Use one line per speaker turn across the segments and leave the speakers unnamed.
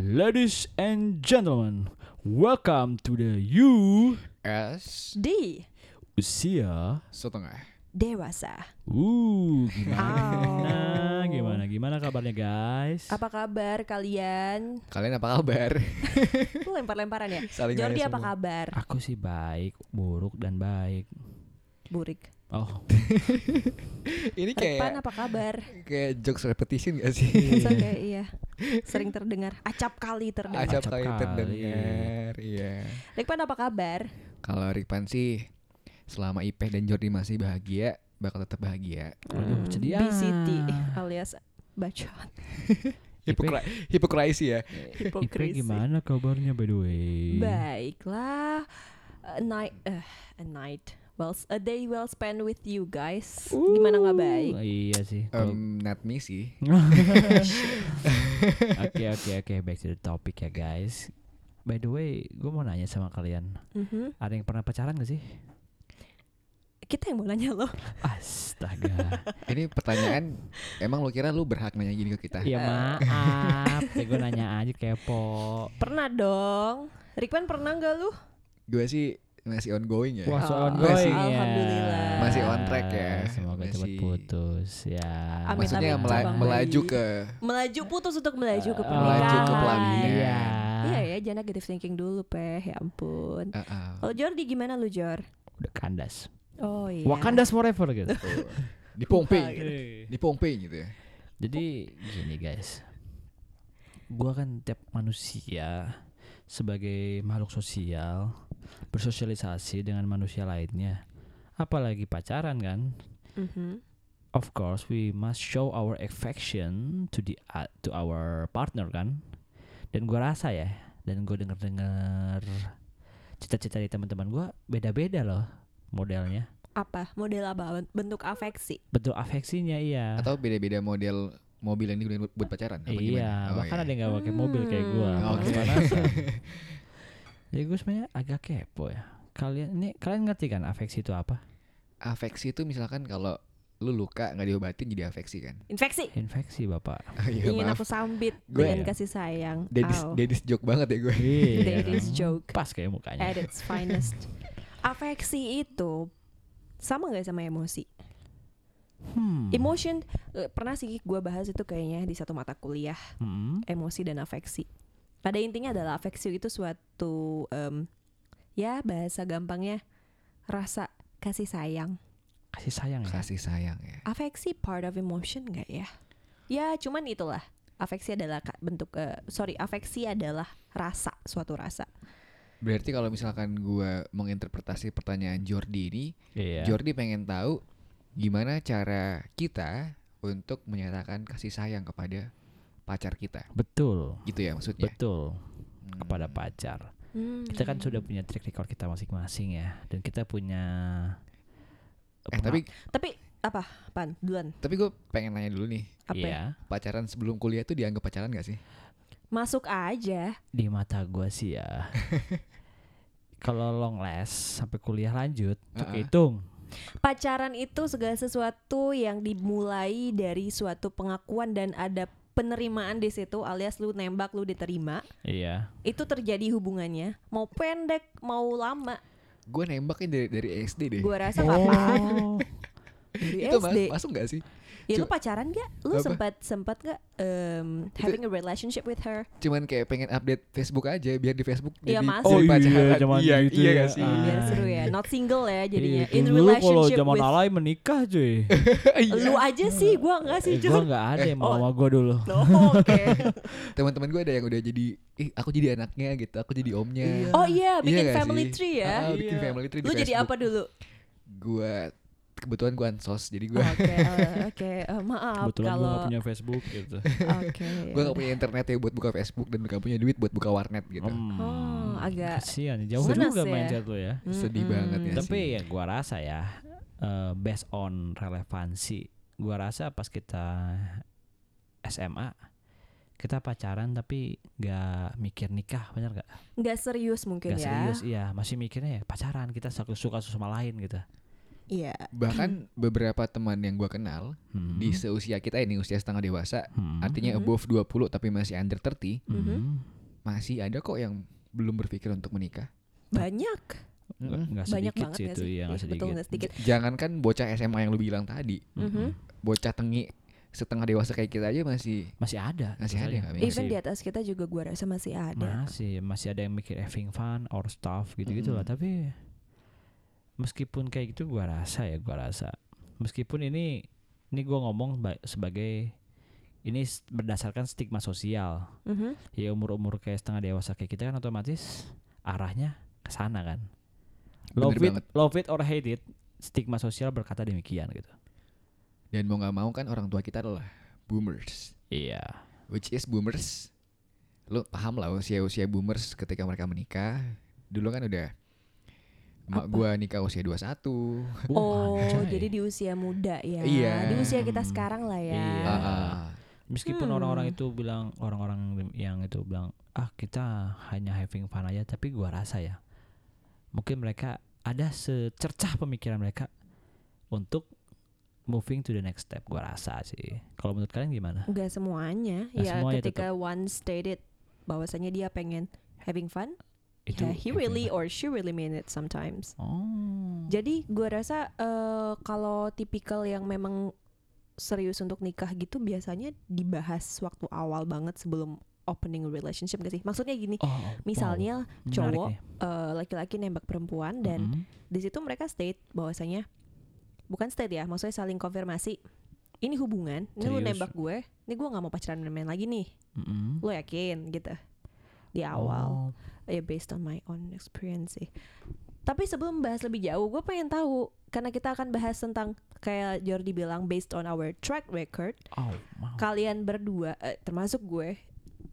Ladies and gentlemen, welcome to the U
S
di
Usia
setengah.
dewasa.
Uh, gimana? Gimana? Gimana kabarnya guys?
Apa kabar kalian?
Kalian apa kabar?
Lu lempar-lemparan ya?
Saling
Jordi apa
semua.
kabar?
Aku sih baik, buruk dan baik.
Burik.
Oh,
Ini kayak
apa kabar?
kayak jokes repetition gak sih?
Bisa kayak iya. Sering terdengar. Acap kali terdengar.
Acap
Acap
kali
kali.
terdengar. Iya.
Rikpan apa kabar?
Kalau Rikpan sih selama Ipeh dan Jordi masih bahagia, bakal tetap bahagia.
Waduh, sedih
BCT alias bacot.
Hipokra hipokrisi ya.
Ipe
Hipokrisi.
gimana kabarnya by the way?
Baiklah. A night eh, a night well a day well spent with you guys.
Uh,
Gimana nggak baik?
Iya sih.
Um, not me sih.
Oke oke oke back to the topic ya guys. By the way, gue mau nanya sama kalian,
Mhm.
ada yang pernah pacaran gak sih?
Kita yang mau nanya lo.
Astaga.
Ini pertanyaan, emang lu kira lu berhak nanya gini ke kita?
ya maaf, ya gue nanya aja kepo.
Pernah dong. Rikpan pernah nggak lu?
Gue sih masih ongoing ya.
Wah, so
Oh,
ongoing
masih-
ya.
Alhamdulillah.
Masih on track ya.
Semoga cepat
Masih-
putus ya.
Amit,
Maksudnya
amit,
mela- melaju ke
Melaju putus untuk melaju ke
Oh,
pernikahan.
Melaju ke pelaminan.
Iya.
Iya ya, jangan negative thinking dulu, Peh. Ya ampun.
Uh, uh.
Kalau Jordi gimana lu, Jor?
Udah kandas.
Oh iya.
Wakandas forever gitu.
di Pompeii,
Lupa gitu.
di Pompeii gitu ya.
Jadi gini guys, gua kan tiap manusia sebagai makhluk sosial bersosialisasi dengan manusia lainnya, apalagi pacaran kan.
Mhm.
Of course, we must show our affection to the uh, to our partner kan. Dan gua rasa ya, dan gue denger dengar cita-cita dari teman-teman gua beda-beda loh modelnya.
Apa? Model apa? Bentuk afeksi.
Betul afeksinya iya.
Atau beda-beda model mobil yang digunakan buat- buat pacaran? Apa
iya,
gimana? Oh,
bahkan
iya.
ada yang gak pakai mobil kayak gua.
Hmm,
Oke.
Pemanasan. Jadi gue sebenarnya agak kepo ya. Kalian ini kalian ngerti kan afeksi itu apa?
Afeksi itu misalkan kalau lu luka nggak diobatin jadi afeksi kan?
Infeksi.
Infeksi bapak.
Oh, iya,
Ingin
maaf.
aku sambit
Gue-
dengan kasih sayang.
Daddy's,
Au.
daddy's joke banget ya gue.
Iya.
Daddy's joke.
Pas kayak mukanya.
At its finest. Afeksi itu sama nggak sama emosi?
Hmm.
Emotion eh, pernah sih gue bahas itu kayaknya di satu mata kuliah
Hmm.
emosi dan afeksi. Pada intinya adalah afeksi itu suatu em, ya bahasa gampangnya rasa kasih sayang.
Kasih sayang ya.
Kasih sayang ya.
Afeksi part of emotion nggak ya? Ya cuman itulah. Afeksi adalah bentuk eh, sorry afeksi adalah rasa suatu rasa.
Berarti kalau misalkan gue menginterpretasi pertanyaan Jordi ini,
Iya.
Jordi pengen tahu gimana cara kita untuk menyatakan kasih sayang kepada pacar kita.
Betul.
Gitu ya maksudnya?
Betul.
Hmm.
Kepada pacar.
Hmm.
Kita kan sudah punya track record kita masing-masing ya, dan kita punya.
Eh tapi
Tapi apa? Pan duluan.
tapi gue pengen nanya dulu nih,
Apa? ya?
Pacaran sebelum kuliah tuh dianggap pacaran gak sih?
Masuk aja.
Di mata gua sih ya. Kalau long last sampai kuliah lanjut, tuh
Uh-uh.
kehitung.
Pacaran itu segala sesuatu yang dimulai dari suatu pengakuan dan ada penerimaan di situ alias lu nembak lu diterima.
Iya.
Itu terjadi hubungannya. Mau pendek, mau lama.
Gue nembaknya dari dari SD deh.
Gua rasa
Oh.
dari
itu
SD.
masuk gak sih?
Ya lu
Cuma-
pacaran gak? Lu
Apa?
sempat sempat gak um, having a relationship with her?
Cuman kayak pengen update Facebook aja biar di Facebook
Iya,
jadi,
masuk.
Oh iya,
pacaran.
zaman
iya,
gitu
iya
ya.
gak sih?
Ah.
Biar seru ya. Not single ya jadinya.
Iya,
In
dulu kalau
relationship
zaman
with
alay menikah cuy.
Iya.
lu aja sih, gua enggak sih,
Eh, gua
Jun.
nggak ada yang mau
Oh.
sama gua dulu.
Oh, Oke.
Teman-teman gue ada yang udah jadi, ih aku jadi anaknya gitu, aku jadi omnya.
Oh iya, bikin
Iya
family
sih?
tree ya.
Ah, bikin
Iya.
family tree di
Lu jadi apa dulu?
Gue kebetulan gue ansos, jadi gue
Oke, eh, oke, eh, maaf
Kebetulan gua
kalau
gak punya Facebook gitu.
oke.
gue gak punya internet ya buat buka Facebook dan gak punya duit buat buka warnet gitu.
Hmm,
Oh, agak
kasihan jauh juga
ya.
mindset lu ya.
Sedih
Mm-mm.
banget ya
Tapi
sih.
ya gua rasa ya eh, based on relevansi, gua rasa pas kita SMA kita pacaran tapi nggak mikir nikah bener gak?
nggak serius mungkin
Nggak
ya.
serius iya masih mikirnya ya pacaran kita suka suka sama lain gitu
Iya.
Bahkan beberapa teman yang gua kenal
Hmm.
di seusia kita ini usia setengah dewasa,
Hmm.
artinya
Mhm.
above 20 tapi masih under 30,
Hmm.
masih ada kok yang belum berpikir untuk menikah.
Banyak.
Nggak- nggak
Banyak
sedikit
banget
sih itu
sih?
ya nggak
Iya,
sedikit.
betul sedikit.
Jangankan bocah SMA yang lu bilang tadi,
Mhm.
bocah tengi setengah dewasa kayak kita aja masih
Masih ada.
Masih ada Bang?
Even di atas kita juga gua rasa masih ada.
Masih masih ada yang mikir having fun or stuff gitu-gitu lah.
Mm-mm.
Tapi meskipun kayak gitu gua rasa ya gua rasa meskipun ini ini gua ngomong ba- sebagai ini berdasarkan stigma sosial.
Mhm.
Ya umur-umur kayak setengah dewasa kayak kita kan otomatis arahnya ke sana kan.
Bener
Love it,
banget.
love it or hate it, stigma sosial berkata demikian gitu.
dan mau nggak mau kan orang tua kita adalah boomers.
Iya.
Which is boomers. Lu paham lah usia-usia boomers ketika mereka menikah. Dulu kan udah Mak gua nikah usia 21.
Oh,
anjay.
jadi di usia muda ya.
Iya.
Di usia kita
Hmm.
sekarang lah ya.
Iya.
Ah, ah.
Meskipun
Hmm.
orang-orang itu bilang orang-orang yang itu bilang ah kita hanya having fun aja, tapi gua rasa ya mungkin mereka ada secercah pemikiran mereka untuk moving to the next step. Gua rasa sih. Kalau menurut kalian gimana?
Enggak semuanya.
Nggak
ya
semuanya
ketika one stated bahwasanya dia pengen having fun,
Itu
ya he really or she really mean it sometimes.
Oh.
Jadi gua rasa eh, kalau tipikal yang memang serius untuk nikah gitu biasanya dibahas waktu awal banget sebelum opening relationship gak sih? Maksudnya gini,
Oh, wow.
misalnya
Menarik
cowok eh, laki-laki nembak perempuan dan
Mm-mm.
di situ mereka state bahwasanya bukan state ya, maksudnya saling konfirmasi. Ini hubungan, ini lu
Serius.
nembak gue, ini gue nggak mau pacaran main lagi nih.
Mm-mm.
Lo yakin gitu? Di awal,
Oh.
ya based on my own experience sih. Tapi sebelum bahas lebih jauh, gue pengen tahu karena kita akan bahas tentang kayak Jordi bilang based on our track record,
Oh, wow.
kalian berdua eh, termasuk gue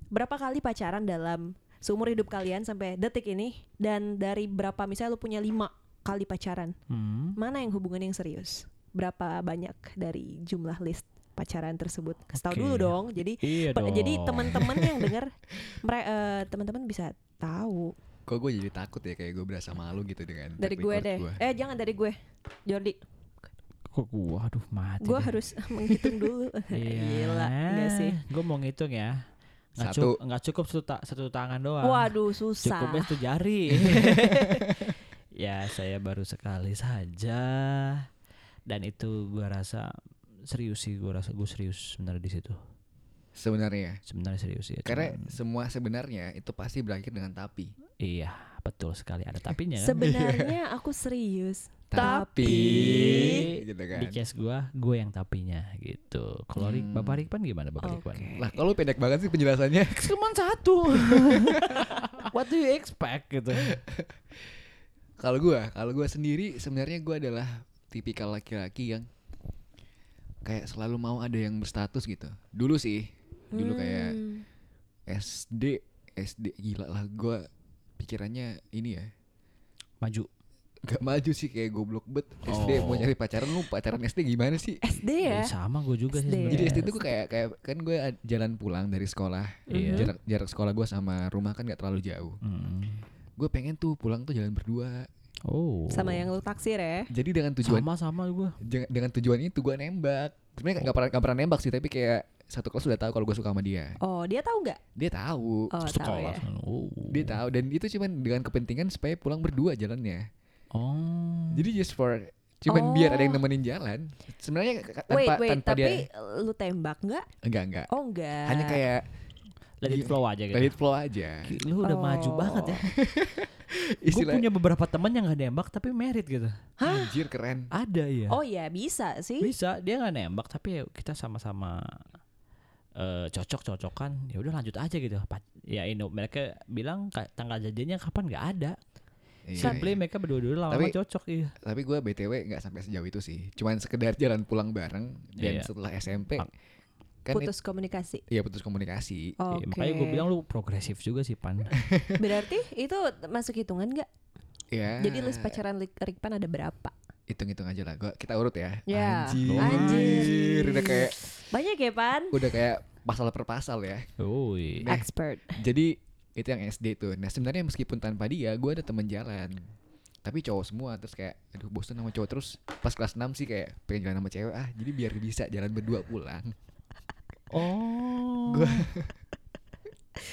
berapa kali pacaran dalam seumur hidup kalian sampai detik ini dan dari berapa misalnya lu punya lima kali pacaran
Hmm.
mana yang hubungan yang serius berapa banyak dari jumlah list pacaran tersebut kasih tahu
Oke.
dulu dong jadi
Iya dong.
jadi teman-teman yang dengar mere- eh, teman-teman bisa tahu
Kok gue jadi takut ya kayak gue berasa malu gitu dengan
dari gue deh
gua.
eh jangan dari gue Jordi
Kok gua aduh mati.
gue harus menghitung dulu
Iya.
gila enggak sih
Gue mau ngitung ya. Nggak
Satu.
cu- nggak cukup satu, ta- satu tangan doang.
waduh susah
Cukupnya satu jari. ya saya baru sekali saja. Dan itu gua rasa serius sih. Gua rasa gue serius sebenarnya di situ.
Sebenarnya.
Sebenarnya serius ya.
Karena
cuman-
semua sebenarnya itu pasti berakhir dengan tapi.
iya betul sekali ada tapinya kan.
sebenarnya aku serius
Tapi,
Tapi-
gitu kan.
Di case gua, gue yang tapinya gitu. Kalau
Hmm.
Bapak Rikpan gimana Bapak Rikpan?
Oke.
Lah kalau pendek banget sih penjelasannya.
Cuman satu. What do you expect gitu?
Kalau gua, kalau gua sendiri sebenarnya gua adalah tipikal laki-laki yang kayak selalu mau ada yang berstatus gitu. Dulu sih, dulu kayak
Hmm.
SD, SD gila lah gua pikirannya ini ya.
Maju.
Gak maju sih kayak goblok bet SD mau
Oh.
nyari pacaran lu pacaran SD gimana sih?
SD ya
Eh, sama gue juga sih
SD.
sebenarnya.
Jadi SD itu kayak kayak kan gue jalan pulang dari sekolah.
Iya.
Jarak jarak sekolah gue sama rumah kan gak terlalu jauh.
Mm.
Gue pengen tuh pulang tuh jalan berdua.
Oh.
sama yang lu taksir ya?
Jadi dengan tujuan
sama sama gue.
Dengan tujuan itu gue nembak. Sebenarnya nggak pernah nggak pernah nembak sih tapi kayak satu kelas sudah tahu kalau gue suka sama dia.
Oh dia tahu nggak?
Dia tahu.
Oh tahu ya.
Oh.
dia tahu dan itu cuman dengan kepentingan supaya pulang berdua jalannya.
Oh.
jadi just for cuman biar ada yang
Oh.
nemenin jalan. Sebenarnya tanpa
wait wait
tanpa
tapi
dia
lu tembak nggak?
Enggak enggak.
Oh enggak.
Hanya kayak
let it
Iya.
flow aja gitu.
let it flow aja
Lu udah maju
Oh.
banget ya. Gue punya beberapa teman yang gak nembak tapi merit gitu.
anjir keren
Ada ya.
oh ya bisa sih
Bisa dia nggak nembak tapi kita sama-sama eh cocok-cocokan. Ya udah lanjut aja gitu. Ya Indo mereka bilang tanggal janjinya kapan nggak ada.
Iya,
Simply
iya.
mereka berdua-dua lama-lama
Tapi-
cocok iya.
tapi gue btw nggak sampai sejauh itu sih cuman sekedar jalan pulang bareng dan
Iya.
setelah SMP
Pak.
Kan
putus komunikasi.
Iya putus komunikasi.
Oke.
Iya, makanya gue bilang lu progresif juga sih Pan.
berarti itu masuk hitungan nggak?
Ya
jadi list pacaran Rik- Rikpan ada berapa?
Hitung-hitung aja lah gua kita urut ya.
Ya,
anjir.
anjir.
udah kayak
banyak ya Pan?
Udah kayak pasal per pasal ya.
Woi.
Nah,
expert.
jadi itu yang SD tuh. Nah sebenarnya meskipun tanpa dia gua ada teman jalan. Tapi cowok semua terus kayak aduh bosan sama cowok. Terus pas kelas 6 sih kayak pengen jalan sama cewek ah jadi biar bisa jalan berdua pulang
Oh.
Gua-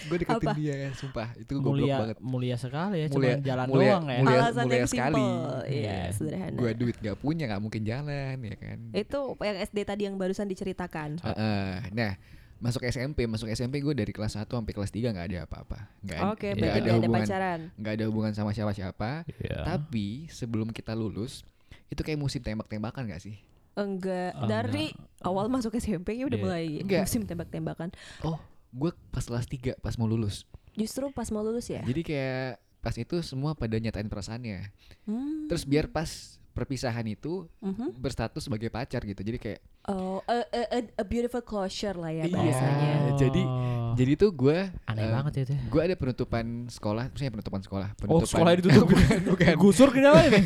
gue deketin
Apa?
dia sumpah itu goblok
mulia
banget
mulia sekali ya,
Mulia-
cuma jalan
mulia-
doang ya.
mulia-
Alasan
mulia
yang
sekali.
simple. Iya,
Iya.
sederhana.
gue duit gak punya nggak mungkin jalan ya kan
Itu yang SD tadi yang barusan diceritakan.
Heeh. nah masuk SMP masuk SMP gue dari kelas 1 sampai kelas 3 nggak ada apa-apa nggak ada-
Oke,
nggak
berarti
ada hubungan
pacaran.
nggak ada hubungan sama siapa-siapa
Iya.
tapi sebelum kita lulus itu kayak musim tembak-tembakan gak sih
Enggak,
Oh,
dari awal masuk SMP ya udah
Iya.
mulai
Enggak.
musim tembak-tembakan.
oh gue pas kelas 3 pas mau lulus
Justru pas mau lulus ya.
jadi kayak pas itu semua pada nyatain perasaannya
Hmm.
terus biar pas perpisahan itu
Mhm.
berstatus sebagai pacar gitu jadi kayak
Oh, a, a, a- a beautiful closure lah ya
Iya.
bahasanya.
Oh. jadi- jadi tuh gue
aneh banget ya itu.
gue ada penutupan sekolah maksudnya penutupan sekolah
Oh,
penutupan
sekolahnya ditutup.
bukan bukan
Gusur kenapa ini?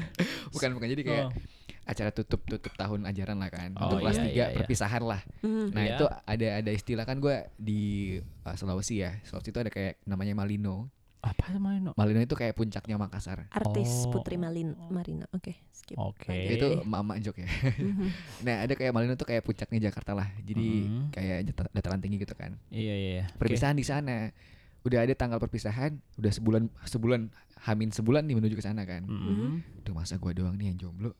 bukan bukan jadi kayak
Oh.
Acara tutup tutup tahun ajaran lah kan
Oh,
untuk kelas
iya,
3
iya, iya.
perpisahan lah
Hmm.
nah
Iya.
itu ada ada istilah kan gue di uh, Sulawesi ya Sulawesi itu ada kayak namanya Malino
Apa namanya? No?
Malino itu kayak puncaknya Makassar
Artis
Oh.
Putri Malin Marina. Oke, skip.
Oke.
Lanjut
itu mama jok ya nah ada kayak Malino tuh kayak puncaknya Jakarta lah jadi
Mhm.
kayak data- dataran tinggi gitu kan
Iya iya. iya. Oke.
perpisahan di sana udah ada tanggal perpisahan udah sebulan sebulan hamin sebulan nih menuju ke sana kan
Mhm.
Duh masa gua doang nih yang jomblo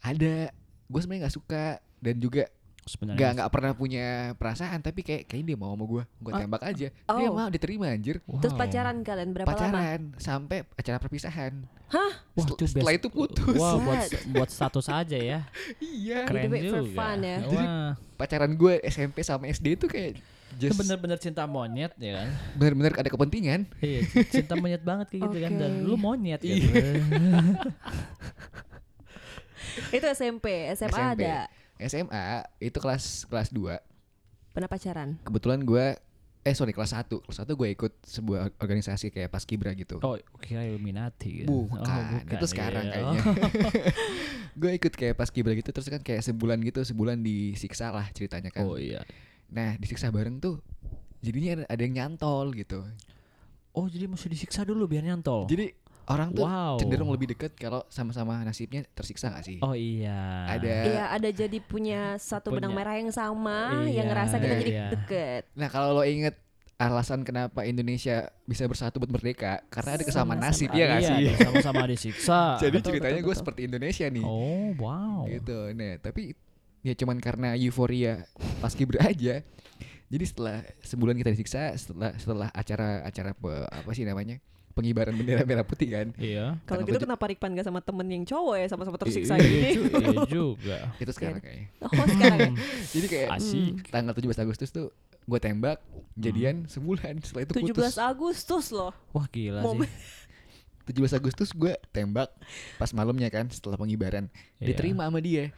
ada gue sebenarnya nggak suka dan juga
Sebenarnya
nggak nggak pernah punya perasaan tapi kayak kayak dia mau sama gue gue
Oh.
tembak aja dia
Oh.
mau diterima anjir
Terus
Wow.
pacaran kalian berapa lama?
pacaran sampai acara perpisahan
Wah,
Setel-
itu
setelah
best-
itu putus.
Wah, buat buat status aja ya.
iya
Keren.
Juga.
fun ya.
Jadi-
Wah,
pacaran gue SMP sama SD itu kayak
itu
just
bener-bener cinta monyet ya kan.
bener-bener ada kepentingan
Iya, cinta monyet banget kayak gitu kan dan lu monyet
Iya.
gitu.
Itu SMP, SMA
SMP.
ada.
SMA itu kelas kelas 2
Pernah pacaran?
kebetulan gue eh sorry kelas 1 kelas 1 gue ikut sebuah organisasi kayak paskibra gitu
Oh, kira Illuminati gitu.
Bukan, itu sekarang
iya.
kayaknya. gue ikut kayak pas kibra gitu terus kan kayak sebulan gitu sebulan disiksa lah ceritanya kan.
Oh iya.
Nah disiksa bareng tuh jadinya ada, ada yang nyantol gitu.
Oh, jadi mesti disiksa dulu biar nyantol.
Jadi orang tuh
wow.
cenderung lebih deket kalau sama-sama nasibnya tersiksa gak sih?
Oh iya.
Ada.
Iya, ada jadi punya satu benang
Punya-
merah yang sama,
Iya,
yang ngerasa kita jadi
iya.
deket.
Nah kalau lo inget alasan kenapa Indonesia bisa bersatu buat merdeka karena ada kesamaan
Sama-sama.
nasib ya gak
Iya,
sih?
sama-sama disiksa.
Jadi
betul,
ceritanya gue seperti Indonesia nih.
Oh, wow.
gitu nah tapi ya cuman karena euforia pas kibra aja jadi setelah sebulan kita disiksa setelah setelah acara acara apa sih namanya pengibaran bendera merah putih kan
Iya.
Kalau gitu
tujuh-
kenapa Rikpan gak sama temen yang cowok ya sama-sama tersiksa
Iya,
gini?
ju- iya juga.
itu sekarang kayaknya
Oh sekarang ya?
jadi kayak
Asik.
tanggal 17 Agustus tuh gue tembak jadian sebulan setelah itu
17
putus
Agustus loh.
Wah gila
Momen-
sih.
17 Agustus gue tembak pas malamnya kan setelah pengibaran
Iya.
diterima sama dia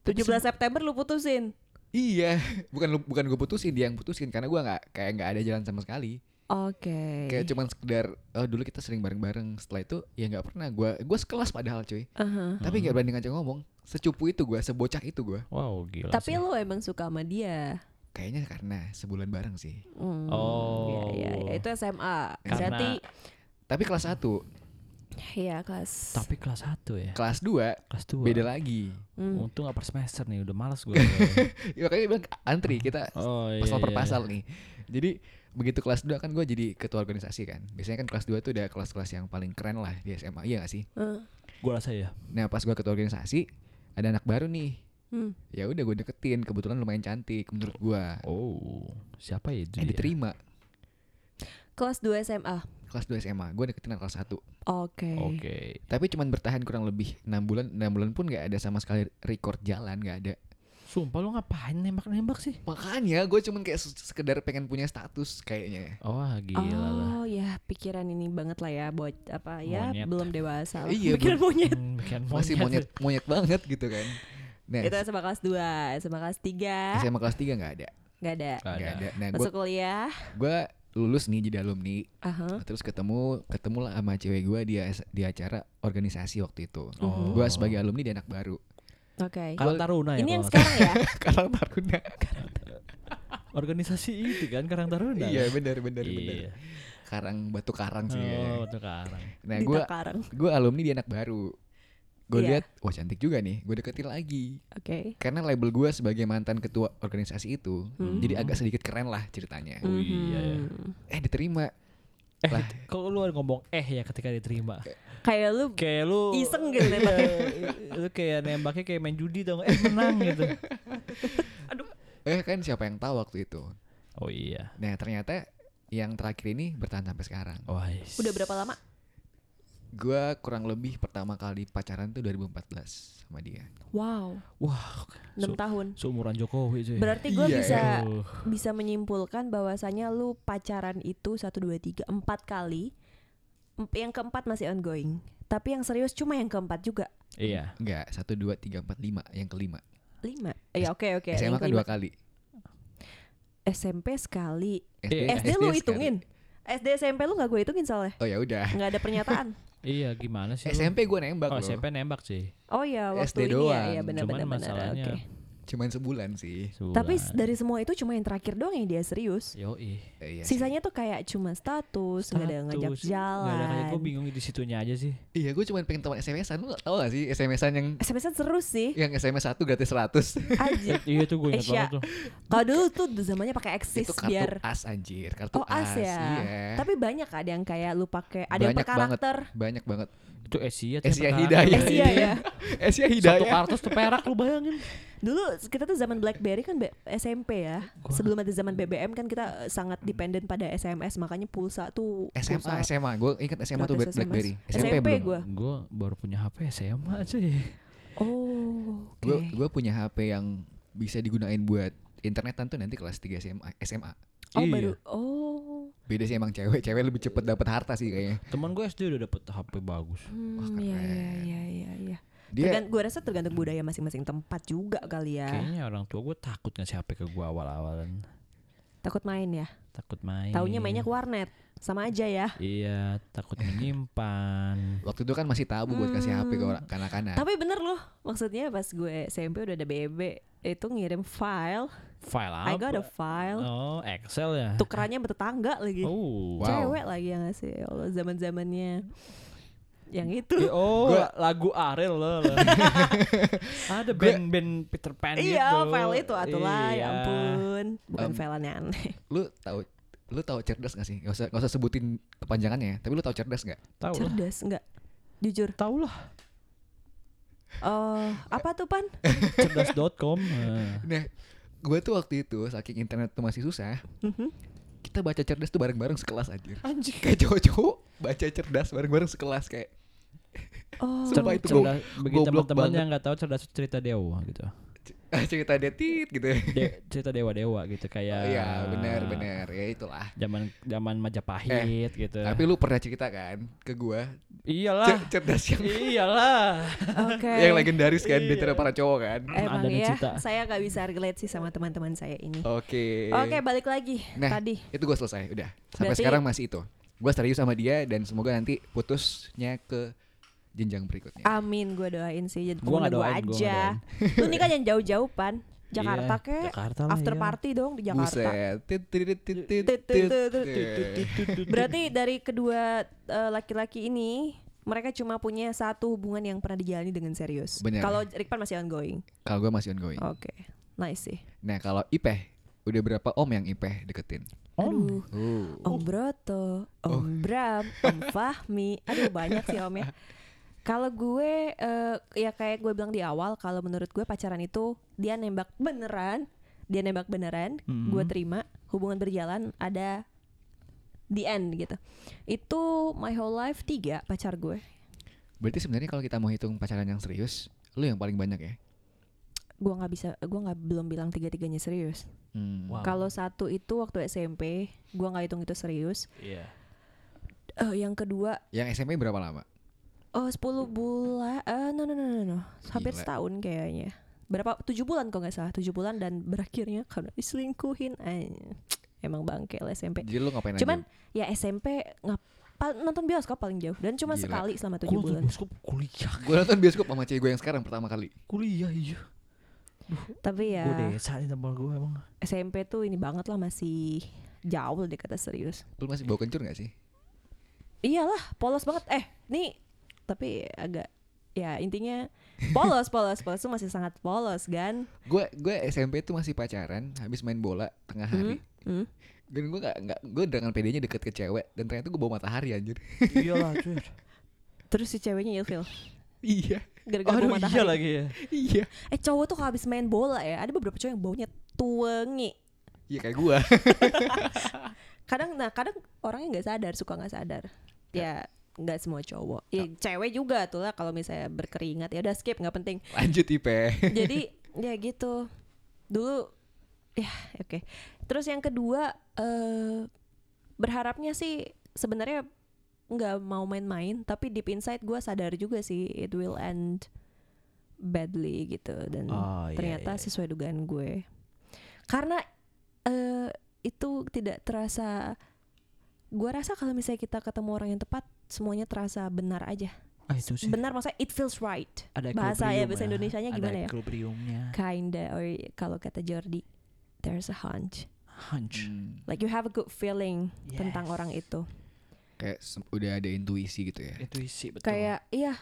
Tapi
17 September lu putusin.
iya bukan lu- bukan gue putusin dia yang putusin karena gue nggak kayak nggak ada jalan sama sekali
Oke.
kayak cuman sekedar oh dulu kita sering bareng-bareng setelah itu ya nggak pernah gue gue sekelas padahal cuy
Aha.
tapi
Hmm.
nggak berani ngajak ngomong secupu itu gue sebocah itu gue
Wow gila
Tapi
sih.
lu emang suka sama dia.
kayaknya karena sebulan bareng sih
Hmm.
Oh.
Iya, iya, iya. Itu SMA.
Karena-
Berarti
tapi kelas 1
ya kelas.
Tapi kelas 1 ya.
kelas 2
Kelas 2.
beda lagi
Hmm.
Untung gak per semester nih, udah males gue.
ya, makanya bilang antri kita
oh iya.
pasal per
iya.
pasal nih jadi begitu kelas 2 kan gue jadi ketua organisasi kan biasanya kan kelas 2 tuh udah kelas-kelas yang paling keren lah di SMA iya gak sih
Eh,
Gue rasa ya.
nah pas gue ketua organisasi ada anak baru nih
hmm.
ya udah gue deketin kebetulan lumayan cantik menurut gue
Oh, siapa ya itu
eh
dia?
diterima
Kelas 2 SMA.
kelas 2 SMA gue deketin anak kelas 1
Oke.
Oke.
tapi cuman bertahan kurang lebih enam bulan enam bulan pun nggak ada sama sekali record jalan nggak ada
Sumpah lu ngapain nembak-nembak sih?
makanya gue cuman kayak se- sekedar pengen punya status kayaknya
Oh, gila lah.
Oh ya pikiran ini banget lah ya buat apa ya
Monyet.
belum dewasa lah.
Iya,
pikiran monyet.
Hmm, bikin
masih monyet monyet banget gitu kan nah
Itu SMA kelas 2, SMA kelas 3
SMA kelas 3 nggak ada
nggak ada.
Gak
nggak
ada.
ada nah
Masuk kuliah.
gue lulus nih jadi alumni
Aha.
terus ketemu ketemu lah sama cewek gue di di acara organisasi waktu itu
Mhm.
gue sebagai alumni dia anak baru
Oke.
Karang Taruna ya.
Ini yang sekarang ya.
Karang Taruna
organisasi itu kan Karang Taruna.
iya benar benar
Iya.
benar Karang Batu Karang sih. ya.
Oh, tuh karang.
Nah, gue gue alumni di anak baru. Gue
Iya.
lihat, wah cantik juga nih. Gue deketin lagi.
Oke.
Karena label gue sebagai mantan ketua organisasi itu,
Hmm.
jadi agak sedikit keren lah ceritanya.
Oh, iya, ya.
Mhm.
Eh diterima.
Eh,
Lah.
kalau lu ngomong eh ya ketika diterima.
Kayak lu
Kayak lu
Iseng gitu
iya,
nembaknya.
lu kayak nembaknya kayak main judi dong. Eh menang gitu.
Eh kan siapa yang tahu waktu itu.
Oh iya.
Nah ternyata yang terakhir ini bertahan sampai sekarang.
Wah.
udah berapa lama?
Gue kurang lebih pertama kali pacaran tuh 2014 sama dia.
Wow,
Wah,
6
Su-
tahun.
seumuran Jokowi cuy.
Berarti gue
Iya,
bisa
Aduh.
bisa menyimpulkan bahwasanya lu pacaran itu 1 2 3 4 kali. Yang keempat masih ongoing. Tapi yang serius cuma yang keempat juga.
Iya.
Enggak, 1, 2, 3, 4, 5 Yang kelima
5. Ya oke oke.
SMA
yang
kan dua kali
SMP sekali.
SD,
SD,
SD
lu
sekali.
hitungin. SD SMP lu nggak gue hitungin soalnya.
Oh ya udah
nggak ada pernyataan.
Iya, gimana sih?
SMP gue nembak
Oh,
loh
SMP nembak sih.
Oh ya waktu
SD
ini
doang.
ya, ya benar
Cuman
benar
masalahnya
Oke.
Cuman sebulan sih
Tapi
sebulan.
dari semua itu cuma yang terakhir doang yang dia serius.
Yoi.
Eh, iya sih.
Sisanya tuh kayak cuma status, nggak ada ngajak jalan.
Nggak ada kayak gue bingung di situnya aja sih.
Iya gue cuma pengen teman SMS-an Lu gak tau gak sih SMS-an yang
SMS-an seru sih.
Yang SMS 1 gratis 100
Aja.
iya tuh gue ingat
Esya.
banget tuh.
Kalau dulu tuh zamannya pakai Axis
Itu kartu
biar
as anjir Kartu
Oh as ya.
Iya
Tapi banyak ada yang kayak lu pakai ada yang
Banyak
per
banget.
karakter.
Banyak banget
Itu Asia.
Asia Hidayah.
Asia ya.
Asia
Satu
Hidayah
kartus tuh perak lu bayangin.
Dulu kita tuh zaman BlackBerry kan B- SMP ya.
Gua-
Sebelum ada zaman BBM kan kita eh, sangat dependen pada SMS makanya pulsa tuh
SMA
pulsa.
SMA Gue ingat SMA tuh
SMS.
Blackberry
SMP
SMP
gua.
Gue baru punya HP SMA sih.
Oh, oke.
Gue gue punya HP yang bisa digunain buat internetan tuh nanti kelas 3 SMA SMA
Oh
Iya.
baru. Oh.
Beda sih emang cewek Cewek lebih cepet dapat harta sih kayaknya
Teman gue SD udah dapet HP bagus.
Hmm,
Wah,
iya iya
keren.
iya iya iya.
Dia
Tergan- gue rasa tergantung budaya masing-masing tempat juga kali ya.
Kayaknya orang tua gue takut ngasih HP ke gue awal-awalan.
Takut main ya.
Takut main.
Taunya mainnya ke warnet. Sama aja ya.
Iya, takut menyimpan.
Waktu itu kan masih tabu buat kasih HP ke orang kanak-kanak
Tapi bener loh. Maksudnya pas gue SMP udah ada BB itu ngirim file.
File apa?
I got a file.
Oh, Excel ya.
Tukerannya bertetangga lagi.
Oh.
Wow.
Cewek lagi yang ngasih. Ya Allah zaman-zamannya yang itu.
Eh, Oh,
Gua-
lagu Ariel loh. loh. Ada band-band Peter Pan gitu.
Iya, file itu atulah ya
Iya.
ampun. Bukan
Em,
file aneh.
Lu tahu lu tahu cerdas gak sih? Gak usah, gak usah sebutin kepanjangannya Tapi lu tahu cerdas gak?
Tahu lah.
Cerdas enggak? Jujur.
Tahu lah.
Oh, apa tuh pan?
Cerdas.com. Nah.
Gue tuh waktu itu Saking internet tuh masih susah
Mhm.
Kita baca cerdas tuh bareng-bareng sekelas anjir
Anjing.
Kayak cowok-cowok baca cerdas bareng-bareng sekelas Kayak
Oh,
Sumpah itu
cerdas, bagi teman-teman yang nggak tahu cerdas itu cerita dewa gitu.
cerita detit gitu ya
De- cerita dewa-dewa gitu kayak
Oh iya benar-benar Ya itulah
Zaman zaman Majapahit gitu.
Tapi lu pernah cerita kan ke gue
iyalah.
cer- Cerdas yang
iyalah.
Oke.
yang legendaris kan di
Iya.
antara para cowok kan
Emang
Ada
ya,
cerita.
saya gak bisa relate sih sama teman-teman saya ini.
Oke
Oke, balik lagi
Nah,
tadi.
itu gue selesai udah sampai
Berarti-
sekarang masih itu gue serius sama dia dan semoga nanti putusnya ke jenjang berikutnya
Amin, gue doain sih. Jadi
Gua
gue
doain, gua
aja. Lu nikah jangan jauh-jauh pan. Jakarta
Iya. Jakarta lah,
After
iya.
party dong di Jakarta. Berarti dari kedua eh, laki-laki ini mereka cuma punya satu hubungan yang pernah dijalani dengan serius. Kalau Rikpan masih ongoing.
kalau gue masih ongoing
Oke. Nice sih.
nah kalau Ipeh udah berapa om yang Ipeh deketin
Aduh.
oh.
Om Broto, Om Bram, Om Fahmi, aduh banyak sih Om ya. Kalau gue eh, ya kayak gue bilang di awal, kalau menurut gue pacaran itu dia nembak beneran, dia nembak beneran,
Mhm.
gue terima, hubungan berjalan ada the end gitu. Itu my whole life tiga pacar gue.
berarti sebenarnya kalau kita mau hitung pacaran yang serius lu yang paling banyak ya
Gue nggak bisa, gue nggak belum bilang tiga tiganya serius.
Hmm.
Wow.
Kalau satu itu waktu SMP, gue nggak hitung itu serius.
Iya.
Eh, yang kedua
yang SMP berapa lama
Oh 10 bulan eh no no no no no Hampir
Gila.
setahun kayaknya Berapa 7 bulan kok nggak salah 7 bulan dan berakhirnya karena diselingkuhin Ay, Emang bangke lah SMP
jadi lu ngapain
Cuman
aja
ya SMP ngap pa- nonton bioskop paling jauh Dan cuma
Gila.
sekali selama 7
Gue
bulan
bioskop kuliah.
gue nonton bioskop sama cewek gue yang sekarang pertama kali
Kuliah iya.
Tapi ya
Gue desa nih tempat gue emang.
SMP tuh ini banget lah masih jauh lebih kata serius.
Lu masih bau kencur gak sih?
Iyalah, polos banget. Eh, nih tapi agak ya intinya polos polos polos itu masih sangat polos kan.
Gue gue SMP tuh masih pacaran, habis main bola tengah hari.
Hmm.
Dan gue gak, nggak gue dengan pedenya deket ke cewek dan ternyata gue bawa matahari anjir.
Iyalah cuy.
Terus si ceweknya ilfil
iya,
gara-gara
Aduh
bau matahari.
iya lagi ya.
iya.
Eh cowok tuh kalau habis main bola ya, ada beberapa cowok yang baunya tuengi.
Iya kayak gue.
Kadang nah kadang orangnya nggak sadar, suka nggak sadar. Ya nggak semua cowok. Ya cewek juga tuh lah kalau misalnya berkeringat ya udah skip nggak penting.
Lanjut Ipe.
Jadi ya gitu. Dulu ya oke. Terus yang kedua eh berharapnya sih sebenarnya nggak mau main-main, tapi deep inside gue sadar juga sih it will end badly gitu dan
Oh, iya,
ternyata
iya, iya.
sesuai dugaan gue. Karena eh itu tidak terasa gue rasa kalau misalnya kita ketemu orang yang tepat semuanya terasa benar aja.
Ah itu sih.
Benar maksudnya it feels right.
Ada
bahasa ya bahasa Indonesianya
Ada
gimana ya?
equilibriumnya.
Kinda or kalau kata Jordi there's a hunch.
Hunch.
Hmm,
Like you have a good feeling tentang
Yes.
orang itu.
kayak udah ada intuisi gitu ya.
Intuisi betul.
Kayak iya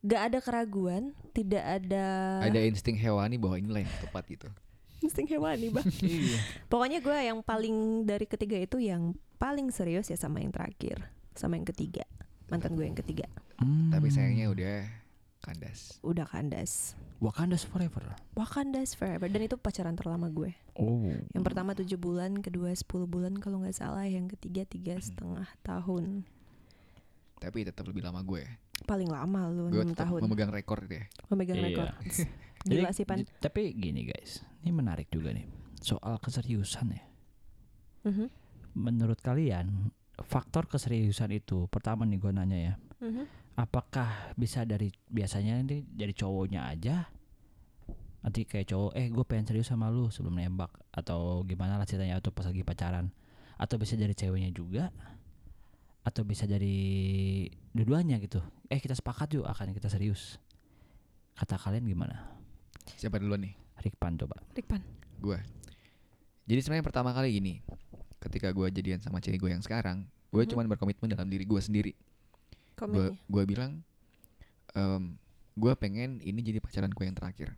gak ada keraguan, tidak ada
Ada insting hewani bahwa inilah yang tepat gitu.
insting hewani bang.
iya.
Pokoknya gue yang paling dari ketiga itu yang paling serius ya sama yang terakhir, sama yang ketiga. Mantan gue yang ketiga.
Hmm.
Tapi sayangnya udah kandas.
Udah kandas.
Wakanda's forever.
Wakanda's forever dan itu pacaran terlama gue.
Oh.
Yang pertama tujuh bulan, kedua 10 bulan kalau nggak salah, yang ketiga tiga setengah tahun.
Tapi tetap lebih lama gue.
Paling lama lu
Gue
6
tetap
tahun
memegang rekor deh.
memegang
Iya.
rekor.
Jadi,
Gila sih Pan.
Tapi gini guys, ini menarik juga nih. Soal keseriusan ya.
Mhm,
Menurut kalian, faktor keseriusan itu pertama nih gue nanya ya.
mhm.
Apakah bisa dari biasanya ini dari cowoknya aja? Nanti kayak cowok, eh gue pengen serius sama lu sebelum nembak atau gimana lah ceritanya atau pas lagi pacaran atau bisa dari ceweknya juga atau bisa dari dua-duanya gitu. Eh kita sepakat yuk akan kita serius. Kata kalian gimana?
Siapa duluan nih?
Rikpan coba.
Rikpan.
Gue. Jadi sebenarnya pertama kali gini, ketika gue jadian sama cewek gue yang sekarang, gue
Mhm.
cuman berkomitmen dalam diri gue sendiri. Gue bilang, em, gue pengen ini jadi pacaran gue yang terakhir.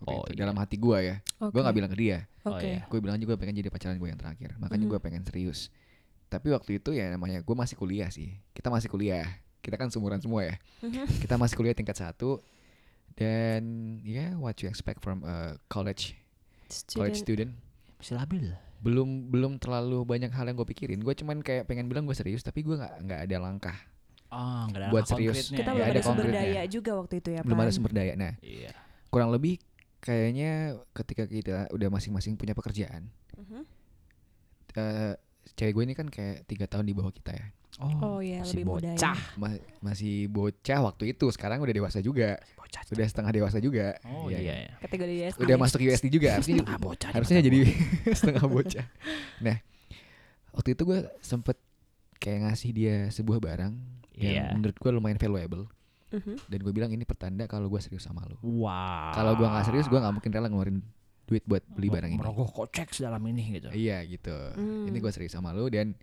Waktu
Oh,
itu.
iya.
Dalam hati gue ya,
Oke.
gue nggak bilang ke dia.
Oh,
Oke.
iya.
Gue bilang juga pengen jadi pacaran gue yang terakhir. Makanya
Mhm.
gue pengen serius. Tapi waktu itu ya namanya gue masih kuliah sih. Kita masih kuliah. Kita kan seumuran semua ya.
Mhm.
Kita masih kuliah tingkat satu. Dan ya what you expect from a college college
Student.
student.
Masih labil.
Belum belum terlalu banyak hal yang gue pikirin. Gue cuman kayak pengen bilang gue serius. Tapi gue nggak nggak ada langkah.
Oh, enggak ada
Buat
langkah
serius.
konkretnya
Kita
Ya,
belum
ada
ada sumber daya juga waktu itu ya
Belum ada sumber daya. Nah
Iya.
kurang lebih kayaknya ketika kita udah masing-masing punya pekerjaan.
Mhm.
eh cewek gue ini kan kayak tiga tahun di bawah kita ya.
Oh iya,
masih
lebih muda ya.
bocah.
Ma- masih bocah waktu itu sekarang udah dewasa juga
Bocah.
udah setengah dewasa juga
Oh
Iya,
iya.
iya.
iya.
Kategori SD.
udah masuk USD juga harusnya
Setengah bocah
harusnya jadi setengah bocah nah waktu itu gue sempet kayak ngasih dia sebuah barang yang
Iya.
menurut gue lumayan valuable
Mhm.
dan gue bilang ini pertanda kalau gue serius sama lo
Wow.
kalau gue nggak serius gue nggak mungkin rela ngeluarin duit buat beli barang ini
Merogoh kocek sedalam ini gitu.
iya gitu
Hmm.
ini gue serius sama lo dan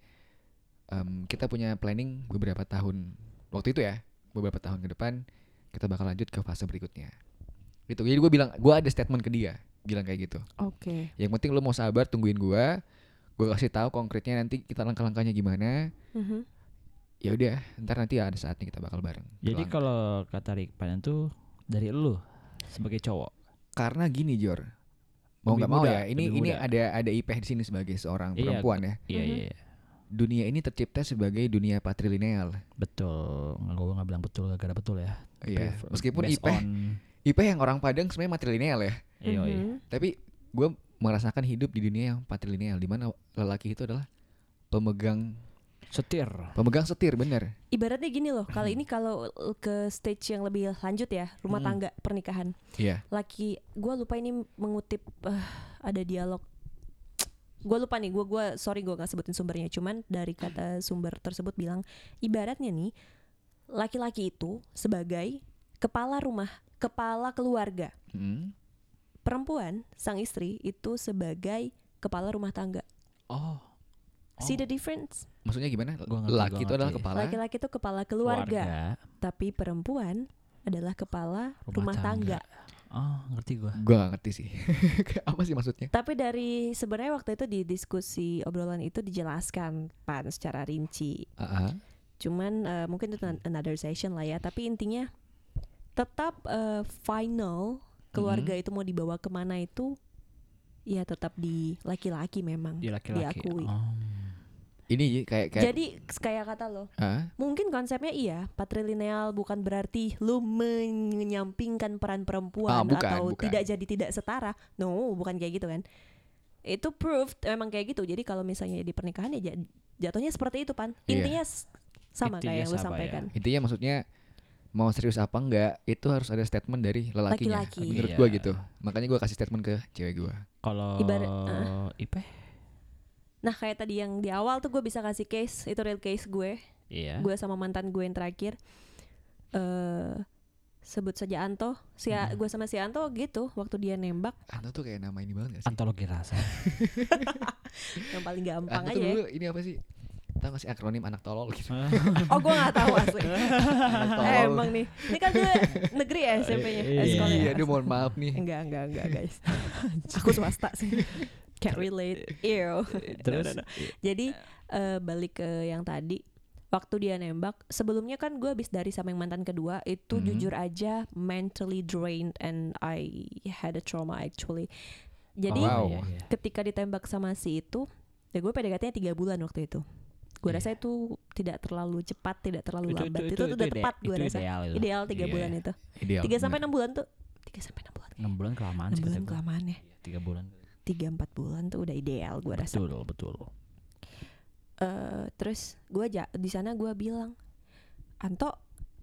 em, kita punya planning beberapa tahun waktu itu ya beberapa tahun ke depan kita bakal lanjut ke fase berikutnya gitu jadi gue bilang gue ada statement ke dia bilang kayak gitu
Oke.
yang penting lo mau sabar tungguin gue gue kasih tahu konkretnya nanti kita langkah-langkahnya gimana
Mhm.
ya udah ntar nanti ada saatnya kita bakal bareng
Jadi kalau kata Rikpan itu dari lu sebagai cowok.
karena gini Jor mau nggak mau
muda,
ya ini ini
muda.
ada ada IP di sini sebagai seorang
Iya,
perempuan ya
Iya
Mhm.
iya. iya.
Dunia ini tercipta sebagai dunia patrilineal
Betul. Nggak gue nggak bilang betul gara betul ya.
Iya, meskipun IP
on-
IP yang orang Padang sebenarnya matrilineal ya
Iya, iya.
Mhm.
Tapi gue merasakan hidup di dunia yang patrilineal di mana lelaki itu adalah pemegang
Setir.
pemegang setir bener.
Ibaratnya gini loh, kali ini kalau uh, ke stage yang lebih lanjut ya, rumah
Hmm.
tangga, pernikahan.
Iya.
Laki, gue lupa ini mengutip eh, ada dialog. Gue lupa nih, gue gua sorry gue nggak sebutin sumbernya, cuman dari kata sumber tersebut bilang, ibaratnya nih laki-laki itu sebagai kepala rumah, kepala keluarga.
Hmm.
Perempuan, sang istri itu sebagai kepala rumah tangga.
Oh.
See
Oh.
the difference?
Maksudnya gimana?
Gua ngerti,
Laki
gua
itu adalah kepala.
Laki-laki itu kepala keluarga, tapi perempuan adalah kepala rumah, tangga.
Oh, ngerti gua.
Gua gak ngerti sih. Apa sih maksudnya?
Tapi dari sebenarnya waktu itu di diskusi obrolan itu dijelaskan pan secara rinci.
Ah, ah.
Cuman eh, mungkin itu an- another session lah ya. Tapi intinya tetap eh, final keluarga
Mm-hmm.
itu mau dibawa ke mana itu ya tetap di laki-laki memang.
Dia laki-laki.
Diakui.
Oh.
Ini kayak kayak
Jadi kayak kata lo,
Ah,
mungkin konsepnya iya patrilineal bukan berarti lu menyampingkan peran perempuan
Ah, bukan,
atau
bukan.
tidak jadi tidak setara. No, bukan kayak gitu kan. Itu proof memang kayak gitu. Jadi kalau misalnya di pernikahan ya ja- jatuhnya seperti itu pan.
Iya.
Intinya s- sama
Intinya
kayak yang lu
sama ya.
sampaikan.
intinya maksudnya mau serius apa enggak itu harus ada statement dari lelakinya.
Laki-laki.
Menurut
Iya.
gua gitu. Makanya gua kasih statement ke cewek gua.
Kalau
Ibarat-.
Ipe?
Nah kayak tadi yang di awal tuh gue bisa kasih case itu real case gue.
Iya.
Gue sama mantan gue yang terakhir. eh sebut saja Anto. Si
Mm-mm.
gue sama si Anto gitu waktu dia nembak
Anto tuh kayak nama ini banget gak sih?
Antologi rasa.
yang paling gampang
Anto
aja.
tuh
ya.
dulu ini apa sih? Tahu gak sih akronim anak tolol gitu?
Oh gue gak tahu asli.
anak tolol.
Eh, emang nih. Ini kan gue negeri ya SMP-nya.
Iya.
Eh, sekolah ya.
Iya, aduh mohon maaf nih.
Enggak, enggak, enggak guys. Aku swasta sih. Can't relate. Ew.
Terus
No, no, no. Jadi eh, balik ke yang tadi. Waktu dia nembak, sebelumnya kan gue habis dari sama yang mantan kedua itu
Mhm.
jujur aja mentally drained and I had a trauma actually. Jadi
Wow.
iya, iya.
ketika ditembak sama si itu, ya gue PDKT-nya tiga bulan waktu itu. Gue
Iya.
rasa itu tidak terlalu cepat, tidak terlalu
Itu-
lambat.
itu-
Itu,
itu-
tuh
itu
udah
ide-
tepat gue rasa.
ideal itu.
Ideal tiga
Iya.
bulan itu.
Ideal.
Tiga sampai enam bulan tuh. Tiga sampai enam bulan.
6 bulan kelamaan
Enam
sih
bulan
kata gua.
kelamaan ya.
Iya, Tiga bulan.
Tiga empat bulan tuh udah ideal gue rasa.
Betul, betul.
eh terus gue aja di sana gue bilang Anto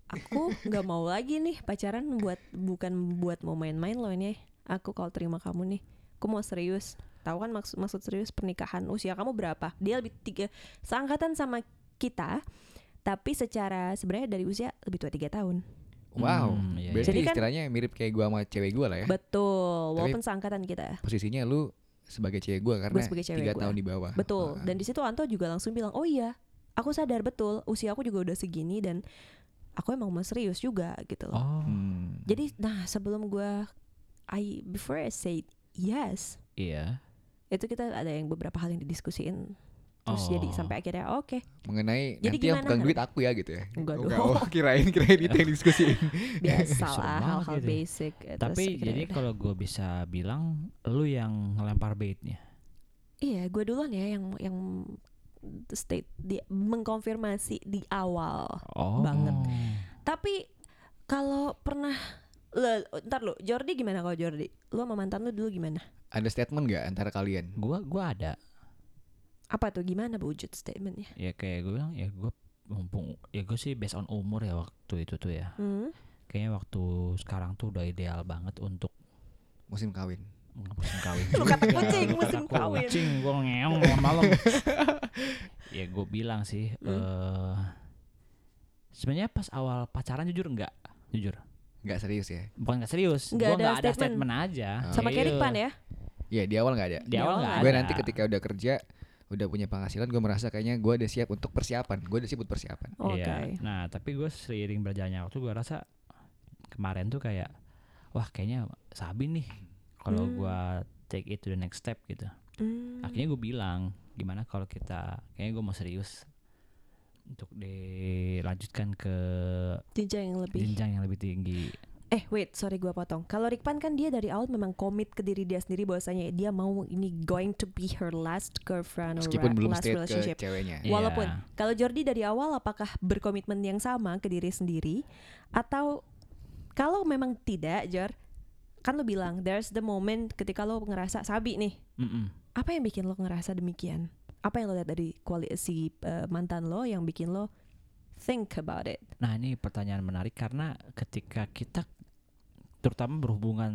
aku nggak mau lagi nih pacaran buat bukan buat mau main-main loh ini aku kalau terima kamu nih aku mau serius tahu kan maksud maksud serius pernikahan usia kamu berapa dia lebih tiga seangkatan sama kita tapi secara sebenarnya dari usia lebih tua tiga tahun
Wow.
Hmm, iya,
Berarti
Jadi kan-
istilahnya mirip kayak gua sama cewek gua lah ya.
betul
Tapi-
walaupun seangkatan kita
Posisinya lu sebagai cewek gua karena
sebagai cewek
tiga
gua.
tahun di bawah.
Betul.
Ah.
Dan di situ Anto juga langsung bilang, "Oh iya, aku sadar betul usia aku juga udah segini dan aku emang mau serius juga gitu loh."
Oh,
Hmm.
Jadi nah, sebelum gua I before I say yes,
iya.
itu kita ada yang beberapa hal yang didiskusiin. Terus jadi
Oh.
sampai akhirnya oke,
mengenai
Jadi
nanti yang pegang duit aku ya gitu ya.
Enggak
Oh,
dong.
Oh, kirain kirain itu yang diskusiin.
biasa lah hal-hal
gitu.
basic. Eh, terus
Tapi
akhirnya
jadi kalau gue bisa bilang lu yang ngelempar baitnya.
iya, gue duluan ya yang yang state di mengkonfirmasi di awal.
Oh.
Banget. Tapi kalau pernah le, ntar lu Jordi gimana kalau Jordi? Lu sama mantan lu dulu gimana?
Ada statement nggak antara kalian?
Gua gua ada.
Apa tuh gimana wujud statementnya?
Ya kayak gue bilang ya gue mumpung ya gue sih based on umur ya waktu itu tuh ya.
Hmm?
Kayaknya waktu sekarang tuh udah ideal banget untuk
Musim kawin.
musim kawin.
Lu kata
juga.
kucing, musim
kata
kawin.
Kucing, gue ngeong malam malam. ya gue bilang sih.
Hmm.
eh Sebenarnya pas awal pacaran jujur enggak, jujur.
Nggak serius ya?
Bukan nggak serius,
Nggak
gue
ada
nggak ada
statement.
statement aja.
Sama
Iya.
kayak Rikpan ya?
Iya di awal nggak ada.
Di awal nggak
Gue
ada.
nanti ketika udah kerja, udah punya penghasilan, gue merasa kayaknya gue udah siap untuk persiapan. Gue udah siap untuk persiapan.
Oke.
Iya. Nah, tapi gue seiring berjalannya waktu gue rasa kemarin tuh kayak wah kayaknya sabi nih kalau
Hmm.
gua take it to the next step gitu.
Hmm.
Akhirnya gue bilang gimana kalau kita kayaknya gue mau serius untuk dilanjutkan ke
jenjang yang lebih.
jenjang yang lebih tinggi.
Eh wait, sorry gua potong. Kalau Rikpan kan dia dari awal memang komit ke diri dia sendiri bahwasanya dia mau ini going to be her last girlfriend or
Meskipun belum
last relationship.
ke ceweknya.
Walaupun kalau Jordi dari awal apakah berkomitmen yang sama ke diri sendiri atau kalau memang tidak, Jor, kan lu bilang there's the moment ketika lo ngerasa sabi nih.
Mm-mm.
Apa yang bikin lo ngerasa demikian? Apa yang lo lihat dari kualisi eh, mantan lo yang bikin lo think about it?
Nah ini pertanyaan menarik karena ketika kita terutama berhubungan